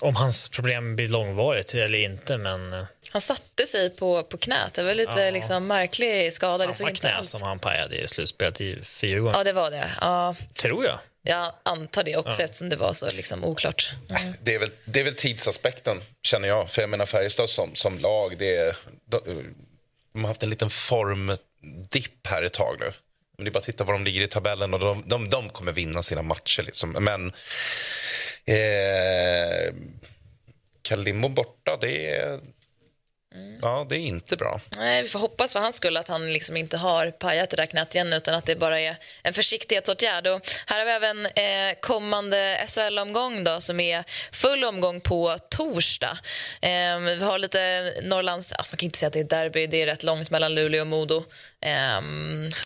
om hans problem blir långvarigt eller inte, men... eh, Han satte sig på, på knät. Det var lite Ja. liksom, märklig skada. Det såg Samma inte knä alls... som han pajade i slutspelet i Djurgården. Ja, det var det. Ja, Tror jag. jag antar det också Ja. eftersom det var så liksom, oklart. Mm. Det är, väl, det är väl tidsaspekten, känner jag. För jag menar Färjestad som, som lag, det är, de, de har haft en liten formdipp här ett tag nu. Det är bara att titta var de ligger i tabellen och de, de, de kommer vinna sina matcher. Liksom. Men eh, Kalimbo borta, det är, ja, det är inte bra. Nej, vi får hoppas för hans skull att han liksom inte har pajat det där knät igen utan att det bara är en försiktighetsåtgärd. Och här har vi även eh, kommande SHL-omgång då, som är full omgång på torsdag. Eh, vi har lite Norrlands... Ja, man kan inte säga att det är derby, det är rätt långt mellan Luleå och Modo. Eh,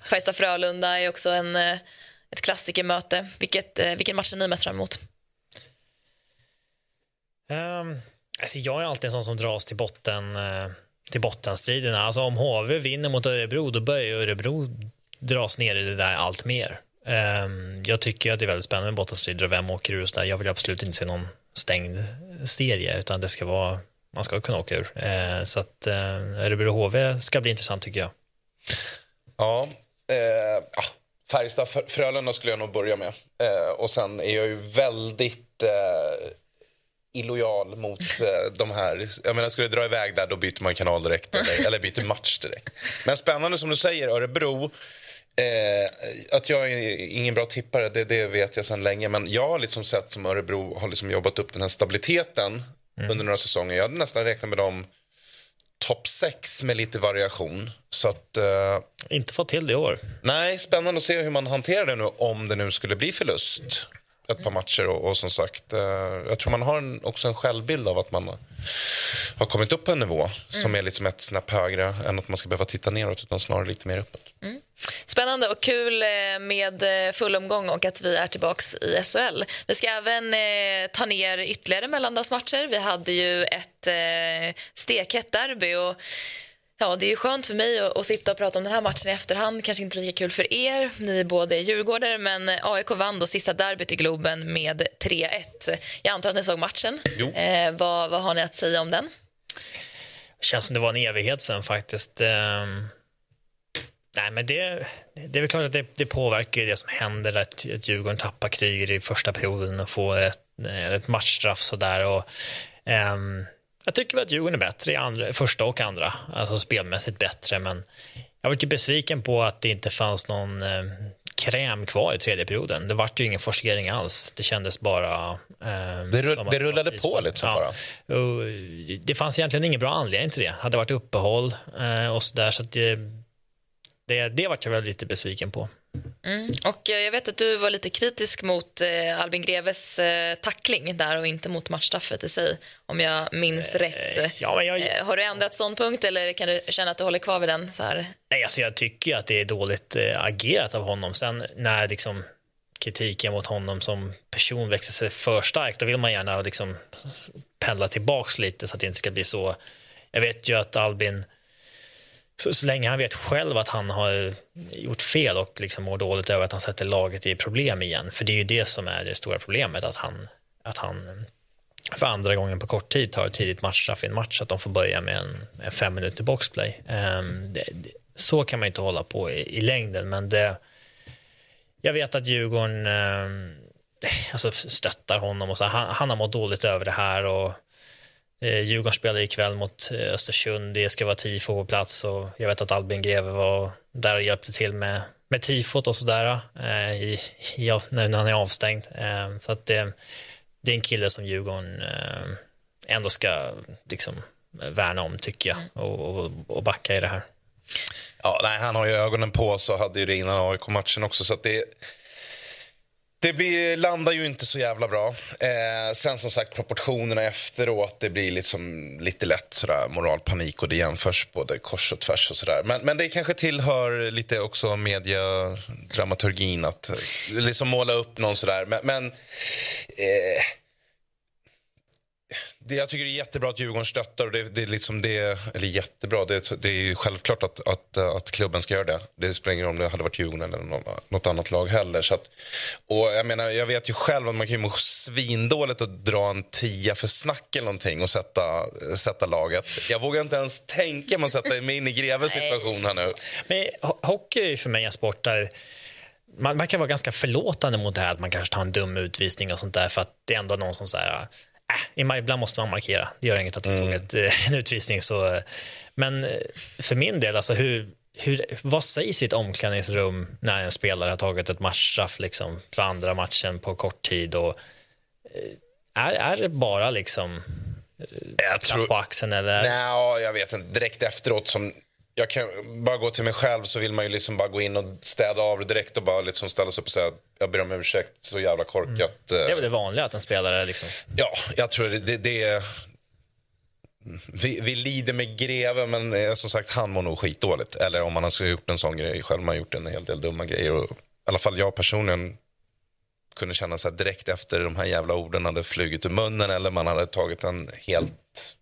Färjestad-Frölunda är också en, eh, ett klassikermöte. Vilket, eh, vilken match är ni mest fram emot? Um, alltså jag är alltid en sån som dras till botten eh, till bottenstriderna. Alltså om HV vinner mot Örebro, då börjar Örebro dras ner i det där allt mer. Ehm, jag tycker att det är väldigt spännande med bottenstrider och vem åker ur och så där. Jag vill absolut inte se någon stängd serie, utan det ska vara, man ska kunna åka ur. Eh, så att eh, Örebro HV ska bli intressant tycker jag. Ja, eh, Färjestad-Frölunda skulle jag nog börja med. Eh, och sen är jag ju väldigt eh, illojal mot eh, de här. Jag menar, skulle jag dra iväg där, då byter man kanal direkt. Eller, eller byter match direkt. Men spännande som du säger, Örebro. Eh, att jag är ingen bra tippare, det, det vet jag sedan länge. Men jag har liksom sett som Örebro har liksom jobbat upp den här stabiliteten under några säsonger. Jag hade nästan räknat med dem topp 6 med lite variation. Så att, eh, Inte fått till det i år. Nej, spännande att se hur man hanterar det nu om det nu skulle bli förlust ett par matcher. Och, och som sagt, eh, jag tror man har en, också en självbild av att man har kommit upp på en nivå som är liksom ett snäpp högre än att man ska behöva titta neråt utan snarare lite mer uppåt. Spännande och kul eh, med eh, full omgång och att vi är tillbaks i SHL. Vi ska även eh, ta ner ytterligare mellandagsmatcher. Vi hade ju ett eh, stekhett derby och Ja, det är ju skönt för mig att, att sitta och prata om den här matchen i efterhand. Kanske inte lika kul för er, ni är båda djurgårdare, men AIK vann då sista derbyt i Globen med 3-1. Jag antar att ni såg matchen. Jo. Eh, vad, vad har ni att säga om den? känns som det var en evighet sen faktiskt. Ehm, nej, men det, det är väl klart att det, det påverkar ju det som händer att, att Djurgården tappar Kryger i första perioden och får ett, ett matchstraff sådär. Och, ehm, jag tycker att Djurgården är bättre i andra, första och andra, alltså spelmässigt bättre, men jag var ju besviken på att det inte fanns någon eh, kräm kvar i tredje perioden. Det vart ju ingen forcering alls. Det kändes bara... Eh, Det, rull, det rullade på isboll. liksom Ja. bara. Och det fanns egentligen ingen bra anledning till det. Det hade varit uppehåll eh, och sådär. Så att det, det, det vart jag väl lite besviken på. Mm. Och eh, jag vet att du var lite kritisk mot eh, Albin Greves eh, tackling där och inte mot matchstraffet i sig, om jag minns rätt. ja, jag- Eh, har du ändrat ståndpunkt eller kan du känna att du håller kvar vid den? Så här? Nej, alltså jag tycker att det är dåligt eh, agerat av honom. Sen när liksom kritiken mot honom som person växer sig för starkt, då vill man gärna liksom pendla tillbaks lite så att det inte ska bli så. Jag vet ju att Albin, så, så länge han vet själv att han har gjort fel och liksom mår dåligt över att han sätter laget i problem igen, för det är ju det som är det stora problemet, att han, att han för andra gången på kort tid tar ett tidigt matchstraff i en match, att de får börja med en, en fem minuter boxplay. Um, det, det, så kan man inte hålla på i, i längden, men det, jag vet att Djurgården um, alltså, stöttar honom och så. Han, han har mått dåligt över det här och eh, Djurgården spelar ikväll mot eh, Östersund. Det ska vara tifo på plats och jag vet att Albin Greve var där och hjälpte till med, med tifot och sådär eh, i, i, när när han är avstängd. Eh, så att det, det är en kille som Djurgården eh, ändå ska liksom värna om tycker jag och, och, och backa i det här. Ja, nej, han har ju ögonen på så hade ju det innan AIK-matchen också. Så att det, det blir, landar ju inte så jävla bra. Eh, sen som sagt proportionerna efteråt, det blir liksom lite lätt sådär moralpanik och det jämförs både kors och tvärs och sådär. Men, men det kanske tillhör lite också mediedramaturgin att eh, liksom måla upp någon sådär. Men, men eh, det, jag tycker det är jättebra att Djurgården stöttar. Och det, det är liksom det, eller jättebra, det, det är självklart att, att, att klubben ska göra det. Det spelar ingen roll om det hade varit Djurgården eller något, något annat lag heller. Så att, och jag, menar, jag vet ju själv att man kan ju må svindåligt att dra en tia för snack eller någonting och sätta, sätta laget. Jag vågar inte ens tänka mig att sätta mig in i Greves situation här nu. Men hockey är ju för mig en sport där man, man, kan vara ganska förlåtande mot det här att man kanske tar en dum utvisning och sånt där för att det är ändå någon som säger äh, ibland måste man markera. Det gör inget att du tog ett, eh, en utvisning. Så, men eh, för min del, alltså hur, hur, vad sägs i ett omklädningsrum när en spelare har tagit ett matchstraff liksom, för andra matchen på kort tid? Och, eh, är, är det bara liksom jag tror, på axeln? Eller? Nej, jag vet inte. Direkt efteråt, som jag kan bara gå till mig själv så vill man ju liksom bara gå in och städa av det direkt och bara liksom ställa sig upp och säga jag ber om ursäkt, så jävla korkat. Mm. Det är väl det vanliga att en spelare liksom... Ja, jag tror det, det, det är... Vi, vi, lider med greve, men eh, som sagt, han mår nog skitdåligt. Eller om man har gjort en sån grej själv, man har gjort en hel del dumma grejer. Och, I alla fall jag personligen kunde känna så direkt efter de här jävla orden hade flugit ur munnen eller man hade tagit en helt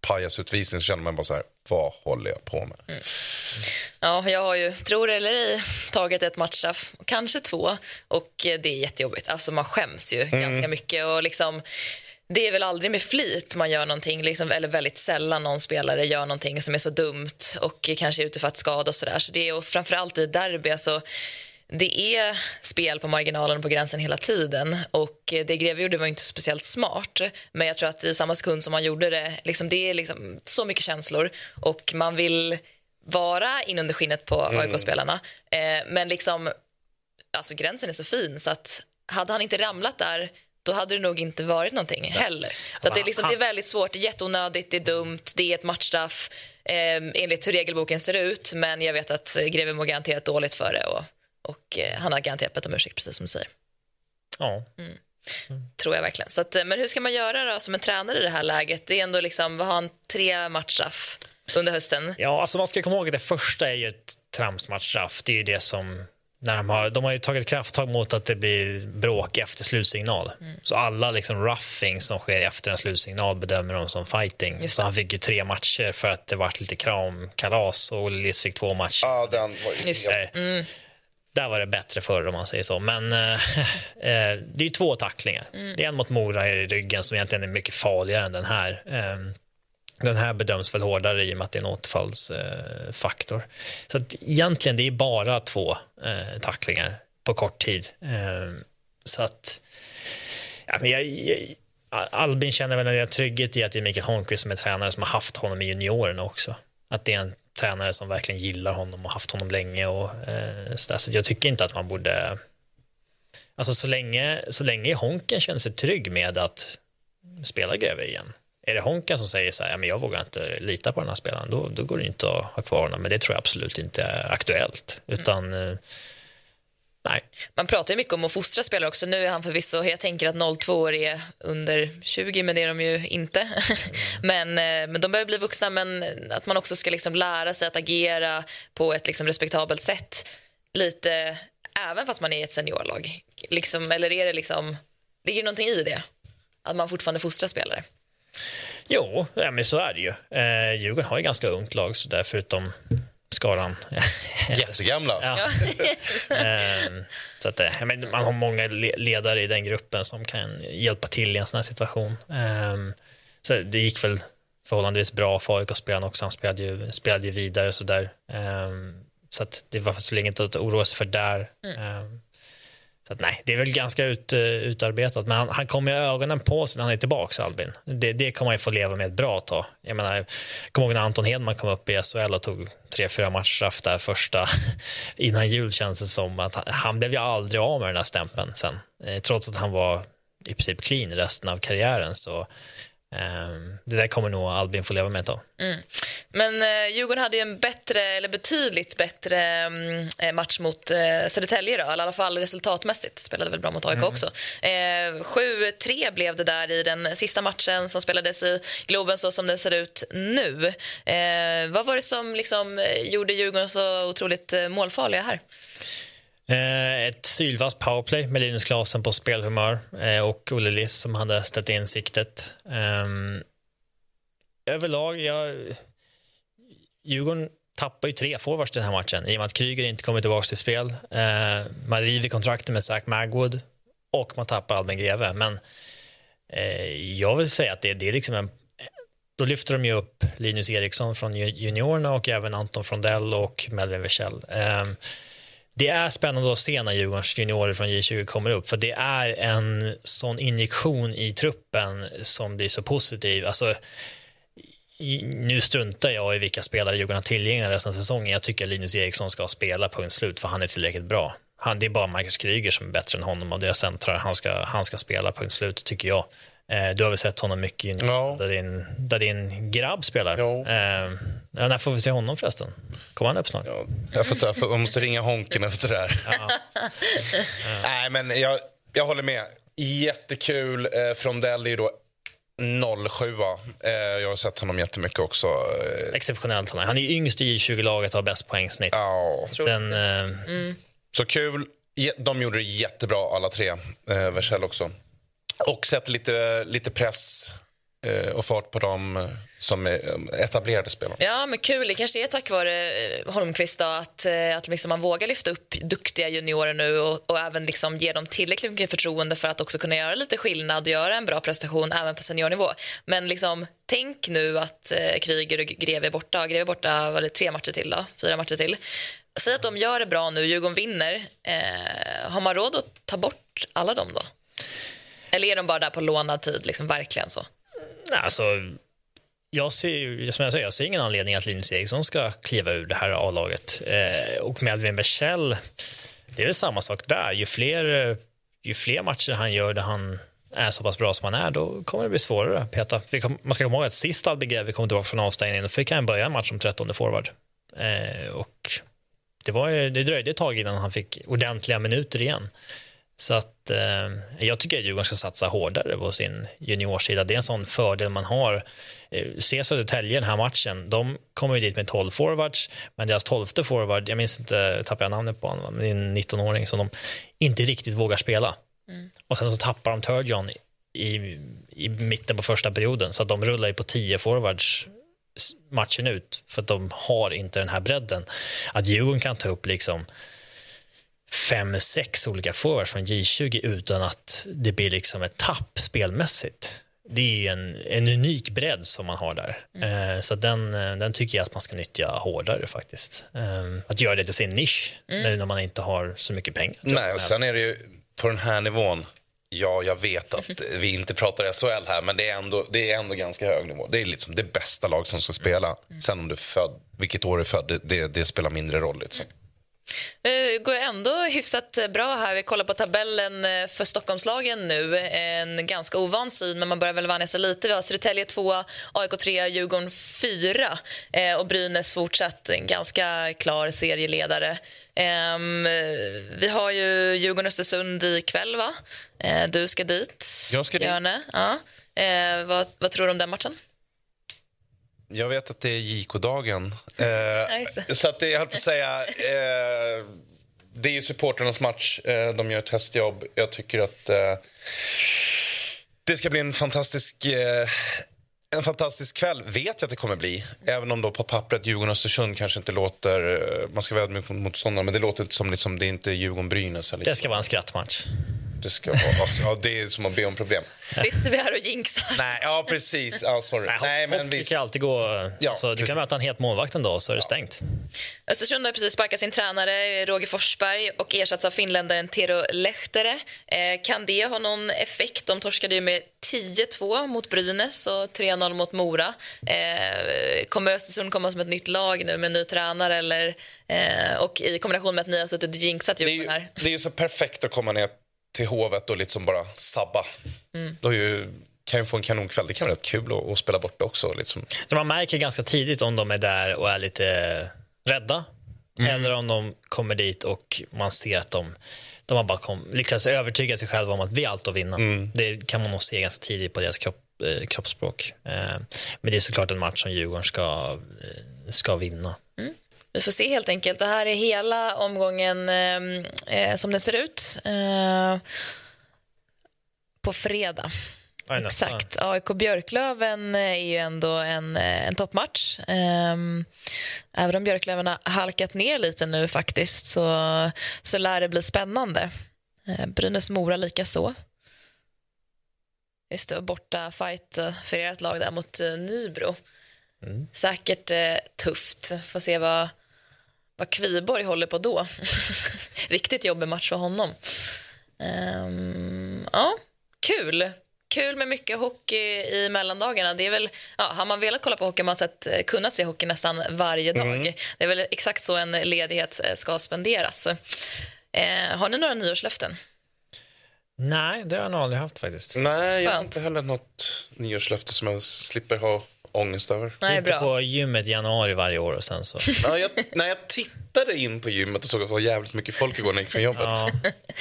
pajasutvisning så känner man bara så här, vad håller jag på med? Mm. Ja, jag har ju, tror det eller ej, tagit ett matchstraff, kanske två, och det är jättejobbigt. Alltså man skäms ju mm. ganska mycket och liksom det är väl aldrig med flit man gör någonting, liksom, eller väldigt sällan någon spelare gör någonting som är så dumt och kanske är ute för att skada och sådär. Så det är, och framförallt i derby, alltså, det är spel på marginalen på gränsen hela tiden. Och Det Greve gjorde var inte speciellt smart. Men jag tror att i samma sekund som man gjorde det, liksom, det är liksom så mycket känslor och man vill vara in under skinnet på mm. AIK-spelarna. Eh, men liksom, alltså gränsen är så fin så att hade han inte ramlat där då hade det nog inte varit någonting heller. Så det, är liksom, det är väldigt svårt, jätteonödigt, det är dumt, det är ett matchstraff eh, enligt hur regelboken ser ut. Men jag vet att Greve mår garanterat dåligt för det. Och och eh, han har garanterat bett om ursäkt, precis som du säger. Ja. Mm. Mm. Tror jag verkligen. Så att, eh, men hur ska man göra då som en tränare i det här läget? Det är ändå liksom, vad har han, tre matchstraff under hösten? Ja, alltså man ska komma ihåg att det första är ju ett tramsmatchstraff. Det är ju det som när de, har, de har ju tagit krafttag mot att det blir bråk efter slutsignal. Mm. Så alla liksom roughing som sker efter en slutsignal bedömer de som fighting. Så han fick ju tre matcher för att det var lite kramkalas och Liss fick två matcher. Ja, den var ju... Just det. Mm där var det bättre förr om man säger så. Men eh, eh, det är två tacklingar. Mm. Det är en mot Mora i ryggen som egentligen är mycket farligare än den här. Eh, den här bedöms väl hårdare i och med att det är en återfallsfaktor. Så att egentligen det är bara två eh, tacklingar på kort tid. Eh, så att ja, men jag, jag, Albin känner väl en trygghet i att det är Mikael Holmqvist som är tränare som har haft honom i juniorerna också. Att det är en tränare som verkligen gillar honom och haft honom länge. Och, eh, så, där. så jag tycker inte att man borde... Alltså så länge, så länge Honken känner sig trygg med att spela Greve igen. Är det Honken som säger så här, ja, men jag vågar inte lita på den här spelaren, då, då går det inte att ha kvar honom. Men det tror jag absolut inte är aktuellt. Utan mm. Nej. Man pratar ju mycket om att fostra spelare också. Nu är han förvisso, jag tänker att 02 år är under 20, men det är de ju inte. Men, eh, men de börjar bli vuxna, men att man också ska liksom lära sig att agera på ett liksom respektabelt sätt. Lite, även fast man är i ett seniorlag. Liksom, eller är det liksom, ligger det någonting i det? Att man fortfarande fostrar spelare? Jo, ja, men så är det ju. Eh, Djurgården har ju ganska ungt lag, så där förutom skaran. Jättegamla. Ja. Ehm, så att, eh, men man har många ledare i den gruppen som kan hjälpa till i en sån här situation. Ehm, så det gick väl förhållandevis bra för AIK-spelaren också. Han spelade ju, spelade ju vidare så där. Ehm, så att det var så länge att oroa sig för där. Mm. Så att, nej, det är väl ganska ut, uh, utarbetat, men han, han kommer ju ögonen på sig när han är tillbaka, Albin. Det, det kommer man ju få leva med ett bra tag. Jag menar, jag kommer ihåg när Anton Hedman kom upp i SHL och tog tre, fyra matchstraff där första innan jul känns det som att han, han, blev ju aldrig av med den där stämpeln sen. Eh, trots att han var i princip clean resten av karriären så det där kommer nog Albin få leva med ett tag. Mm. Men eh, Djurgården hade ju en bättre, eller betydligt bättre mm, eh, match mot eh, Södertälje då, eller i alla fall resultatmässigt. Spelade väl bra mot AIK Mm. också. Eh, 7-3 blev det där i den sista matchen som spelades i Globen så som den ser ut nu. Eh, vad var det som liksom gjorde Djurgården så otroligt målfarliga här? Eh, ett sylvast powerplay med Linus Klasen på spelhumör eh, och Olle Liss som hade ställt in siktet. Ehm, överlag, jag, Djurgården tappar ju tre forwards den här matchen i och med att Kryger inte kommer tillbaka till spel. Eh, man river kontraktet med Zach Magwood och man tappar Albin Greve. Men jag vill säga att det, det är liksom en då lyfter de ju upp Linus Eriksson från juniorerna och även Anton Frondell och Melvin Wichell. Ehm, det är spännande att se när Djurgårdens juniorer från J20 kommer upp för det är en sån injektion i truppen som blir så positiv. Alltså, i- nu struntar jag i vilka spelare Djurgården har tillgängliga resten av säsongen. Jag tycker Linus Eriksson ska spela punkt slut för han är tillräckligt bra. Han, det är bara Marcus Kryger som är bättre än honom av deras centrar. Han ska, han ska spela punkt slut tycker jag. Eh, du har väl sett honom mycket junior, där, din, där din grabb spelar. Eh, ja, när får vi se honom förresten? Kommer han upp snart? Jag, får, ta- jag, får, jag måste ringa Honken efter det här. Nej, men jag, jag håller med. Jättekul. Eh, Frondell är ju då 07 eh, Jag har sett honom jättemycket också. Eh, Exceptionellt. Han är, han är yngst i J20-laget och har bäst poängsnitt. Ja. Den, eh, Mm. Så kul. De gjorde det jättebra alla tre. Eh, Vercel också. Och sätter lite, lite press Eh, och fart på dem eh, som är eh, etablerade spelare. Ja, men kul. Det kanske är tack vare Holmqvist då, att, att liksom man vågar lyfta upp duktiga juniorer nu och, och även liksom ge dem tillräckligt mycket förtroende för att också kunna göra lite skillnad och göra en bra prestation även på seniornivå. Men liksom, tänk nu att eh, Kryger och Greve är borta. Greve är borta var det tre matcher till, då? fyra matcher till. Säg att de gör det bra nu, Djurgården vinner. Eh, har man råd att ta bort alla dem då? Eller är de bara där på lånad tid, liksom, verkligen så? Nej, alltså, jag ser, ju- som jag, säger, jag ser ingen anledning att Linus Eriksson ska kliva ur det här A-laget. Eh, och Melvin Berchell, det är väl samma sak där. Ju fler, ju fler matcher han gör där han är så pass bra som han är, då kommer det bli svårare att peta. Vi kom, man ska komma ihåg att sist Albin Greve kom tillbaka från avstängningen, då fick han börja en match som 13 forward. Eh, och det, var, ju- det dröjde ett tag innan han fick ordentliga minuter igen. Så att, eh, jag tycker att Djurgården ska satsa hårdare på sin juniorsida. Det är en sån fördel man har. Eh, se Södertälje den här matchen. De kommer ju dit med 12 forwards, men deras 12 forward, jag minns inte, tappar jag namnet på honom, men det är en 19-åring som de inte riktigt vågar spela. Och sen så tappar de Turgeon i, i mitten på första perioden, så att de rullar ju på 10 forwards matchen ut för att de har inte den här bredden. Att Djurgården kan ta upp liksom fem, sex olika forwards från J20 utan att det blir liksom ett tapp spelmässigt. Det är en, en unik bredd som man har där. Eh, så den, eh, den tycker jag att man ska nyttja hårdare faktiskt. Eh, att göra det till sin nisch Mm. nu när man inte har så mycket pengar. Nej, och sen är det ju på den här nivån. Ja, jag vet att vi inte pratar SHL här, men det är ändå, det är ändå ganska hög nivå. Det är liksom det bästa lag som ska spela. Sen om du är född, vilket år du är född, det, det, det spelar mindre roll. Liksom. Eh, går ändå hyfsat bra här. Vi kollar på tabellen eh, för Stockholmslagen nu. En ganska ovan syn, men man börjar väl vänja sig lite. Vi har Södertälje 2, AIK 3, Djurgården 4 eh, och Brynäs fortsatt en ganska klar serieledare. Ehm, eh, vi har ju Djurgården-Östersund ikväll, va? Du ska dit. Jag ska dit. Björne. Ja. Vad, vad tror du om den matchen? Jag vet att det är JK-dagen. Eh, så att det, jag höll på att säga... Eh, det är ju supporternas match. Eh, de gör ett testjobb. Jag tycker att eh, det ska bli en fantastisk... Eh, en fantastisk kväll vet jag att det kommer bli. Även om då på pappret Djurgården-Östersund kanske inte låter... eh, Man ska vara ödmjuk mot motståndaren, men det låter inte som liksom, det är inte Djurgården-Brynäs. eller- Det ska vara en skrattmatch. Det ska vara, alltså, ja, det är som att be om problem. Sitter vi här och jinxar? Nej, ja precis. Ja, sorry. Nej, men Hockey visst. kan alltid gå... Ja, alltså, du kan möta en het målvakt en dag så är det stängt. Östersund har precis sparkat sin tränare Roger Forsberg och ersatts av finländaren Tero Lehtere. Eh, kan det ha någon effekt? De torskade ju med 10-2 mot Brynäs och 3-0 mot Mora. Eh, kommer Östersund komma som ett nytt lag nu med en ny tränare eller, eh, och i kombination med att ni har suttit och jinxat Djurgården här? Det är ju så perfekt att komma ner till Hovet och liksom bara sabba. Mm. Då är ju kan ju få en kanonkväll. Det kan vara rätt kul att, att spela borta också. Liksom. Så man märker ganska tidigt om de är där och är lite rädda mm. eller om de kommer dit och man ser att de, de har bara kom, lyckats övertyga sig själva om att vi har allt att vinna. Mm. Det kan man nog se ganska tidigt på deras kropp, eh, kroppsspråk. Eh, men det är såklart en match som Djurgården ska, eh, ska vinna. Vi får se helt enkelt. Det här är hela omgången eh, eh som den ser ut. Eh, på fredag. Exakt. AIK Björklöven är ju ändå en, en toppmatch. Um, även om Björklöven har halkat ner lite nu faktiskt så, så lär det bli spännande. Uh, Brynäs-Mora lika så. Just det, borta fight för ert lag där mot Nybro. Mm. Säkert tufft. Får se vad, vad Kviborg håller på då. Riktigt jobbig match för honom. Um, ja, kul kul med mycket hockey i mellandagarna. Det är väl, ja, har man velat kolla på hockey har man sett, eh, kunnat se hockey nästan varje dag. Mm. Det är väl exakt så en ledighet eh, ska spenderas. Eh, har ni några nyårslöften? Nej, det har jag nog aldrig haft faktiskt. Nej, jag har inte heller något nyårslöfte som jag slipper ha ångest över. Nej, inte bra. på gymmet i januari varje år och sen så. ja, jag, när jag tittade in på gymmet och såg att det var jävligt mycket folk igår när jag gick från jobbet. Ja,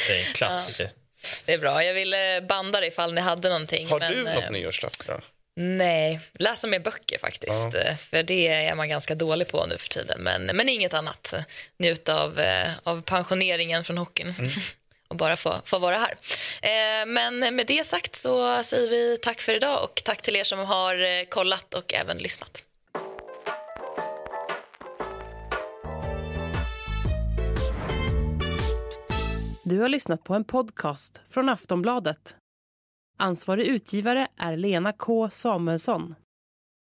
det är en klassiker. Ja. Det är bra. Jag ville banda det ifall ni hade någonting. Har men, du något eh, nyårslöfte? Nej, läsa mer böcker faktiskt. Ja. För det är man ganska dålig på nu för tiden. Men, men inget annat. Njuta av, eh, av pensioneringen från hockeyn. Mm och bara få, få vara här. Eh, men med det sagt så säger vi tack för idag och tack till er som har eh, kollat och även lyssnat. Du har lyssnat på en podcast från Aftonbladet. Ansvarig utgivare är Lena K Samuelsson.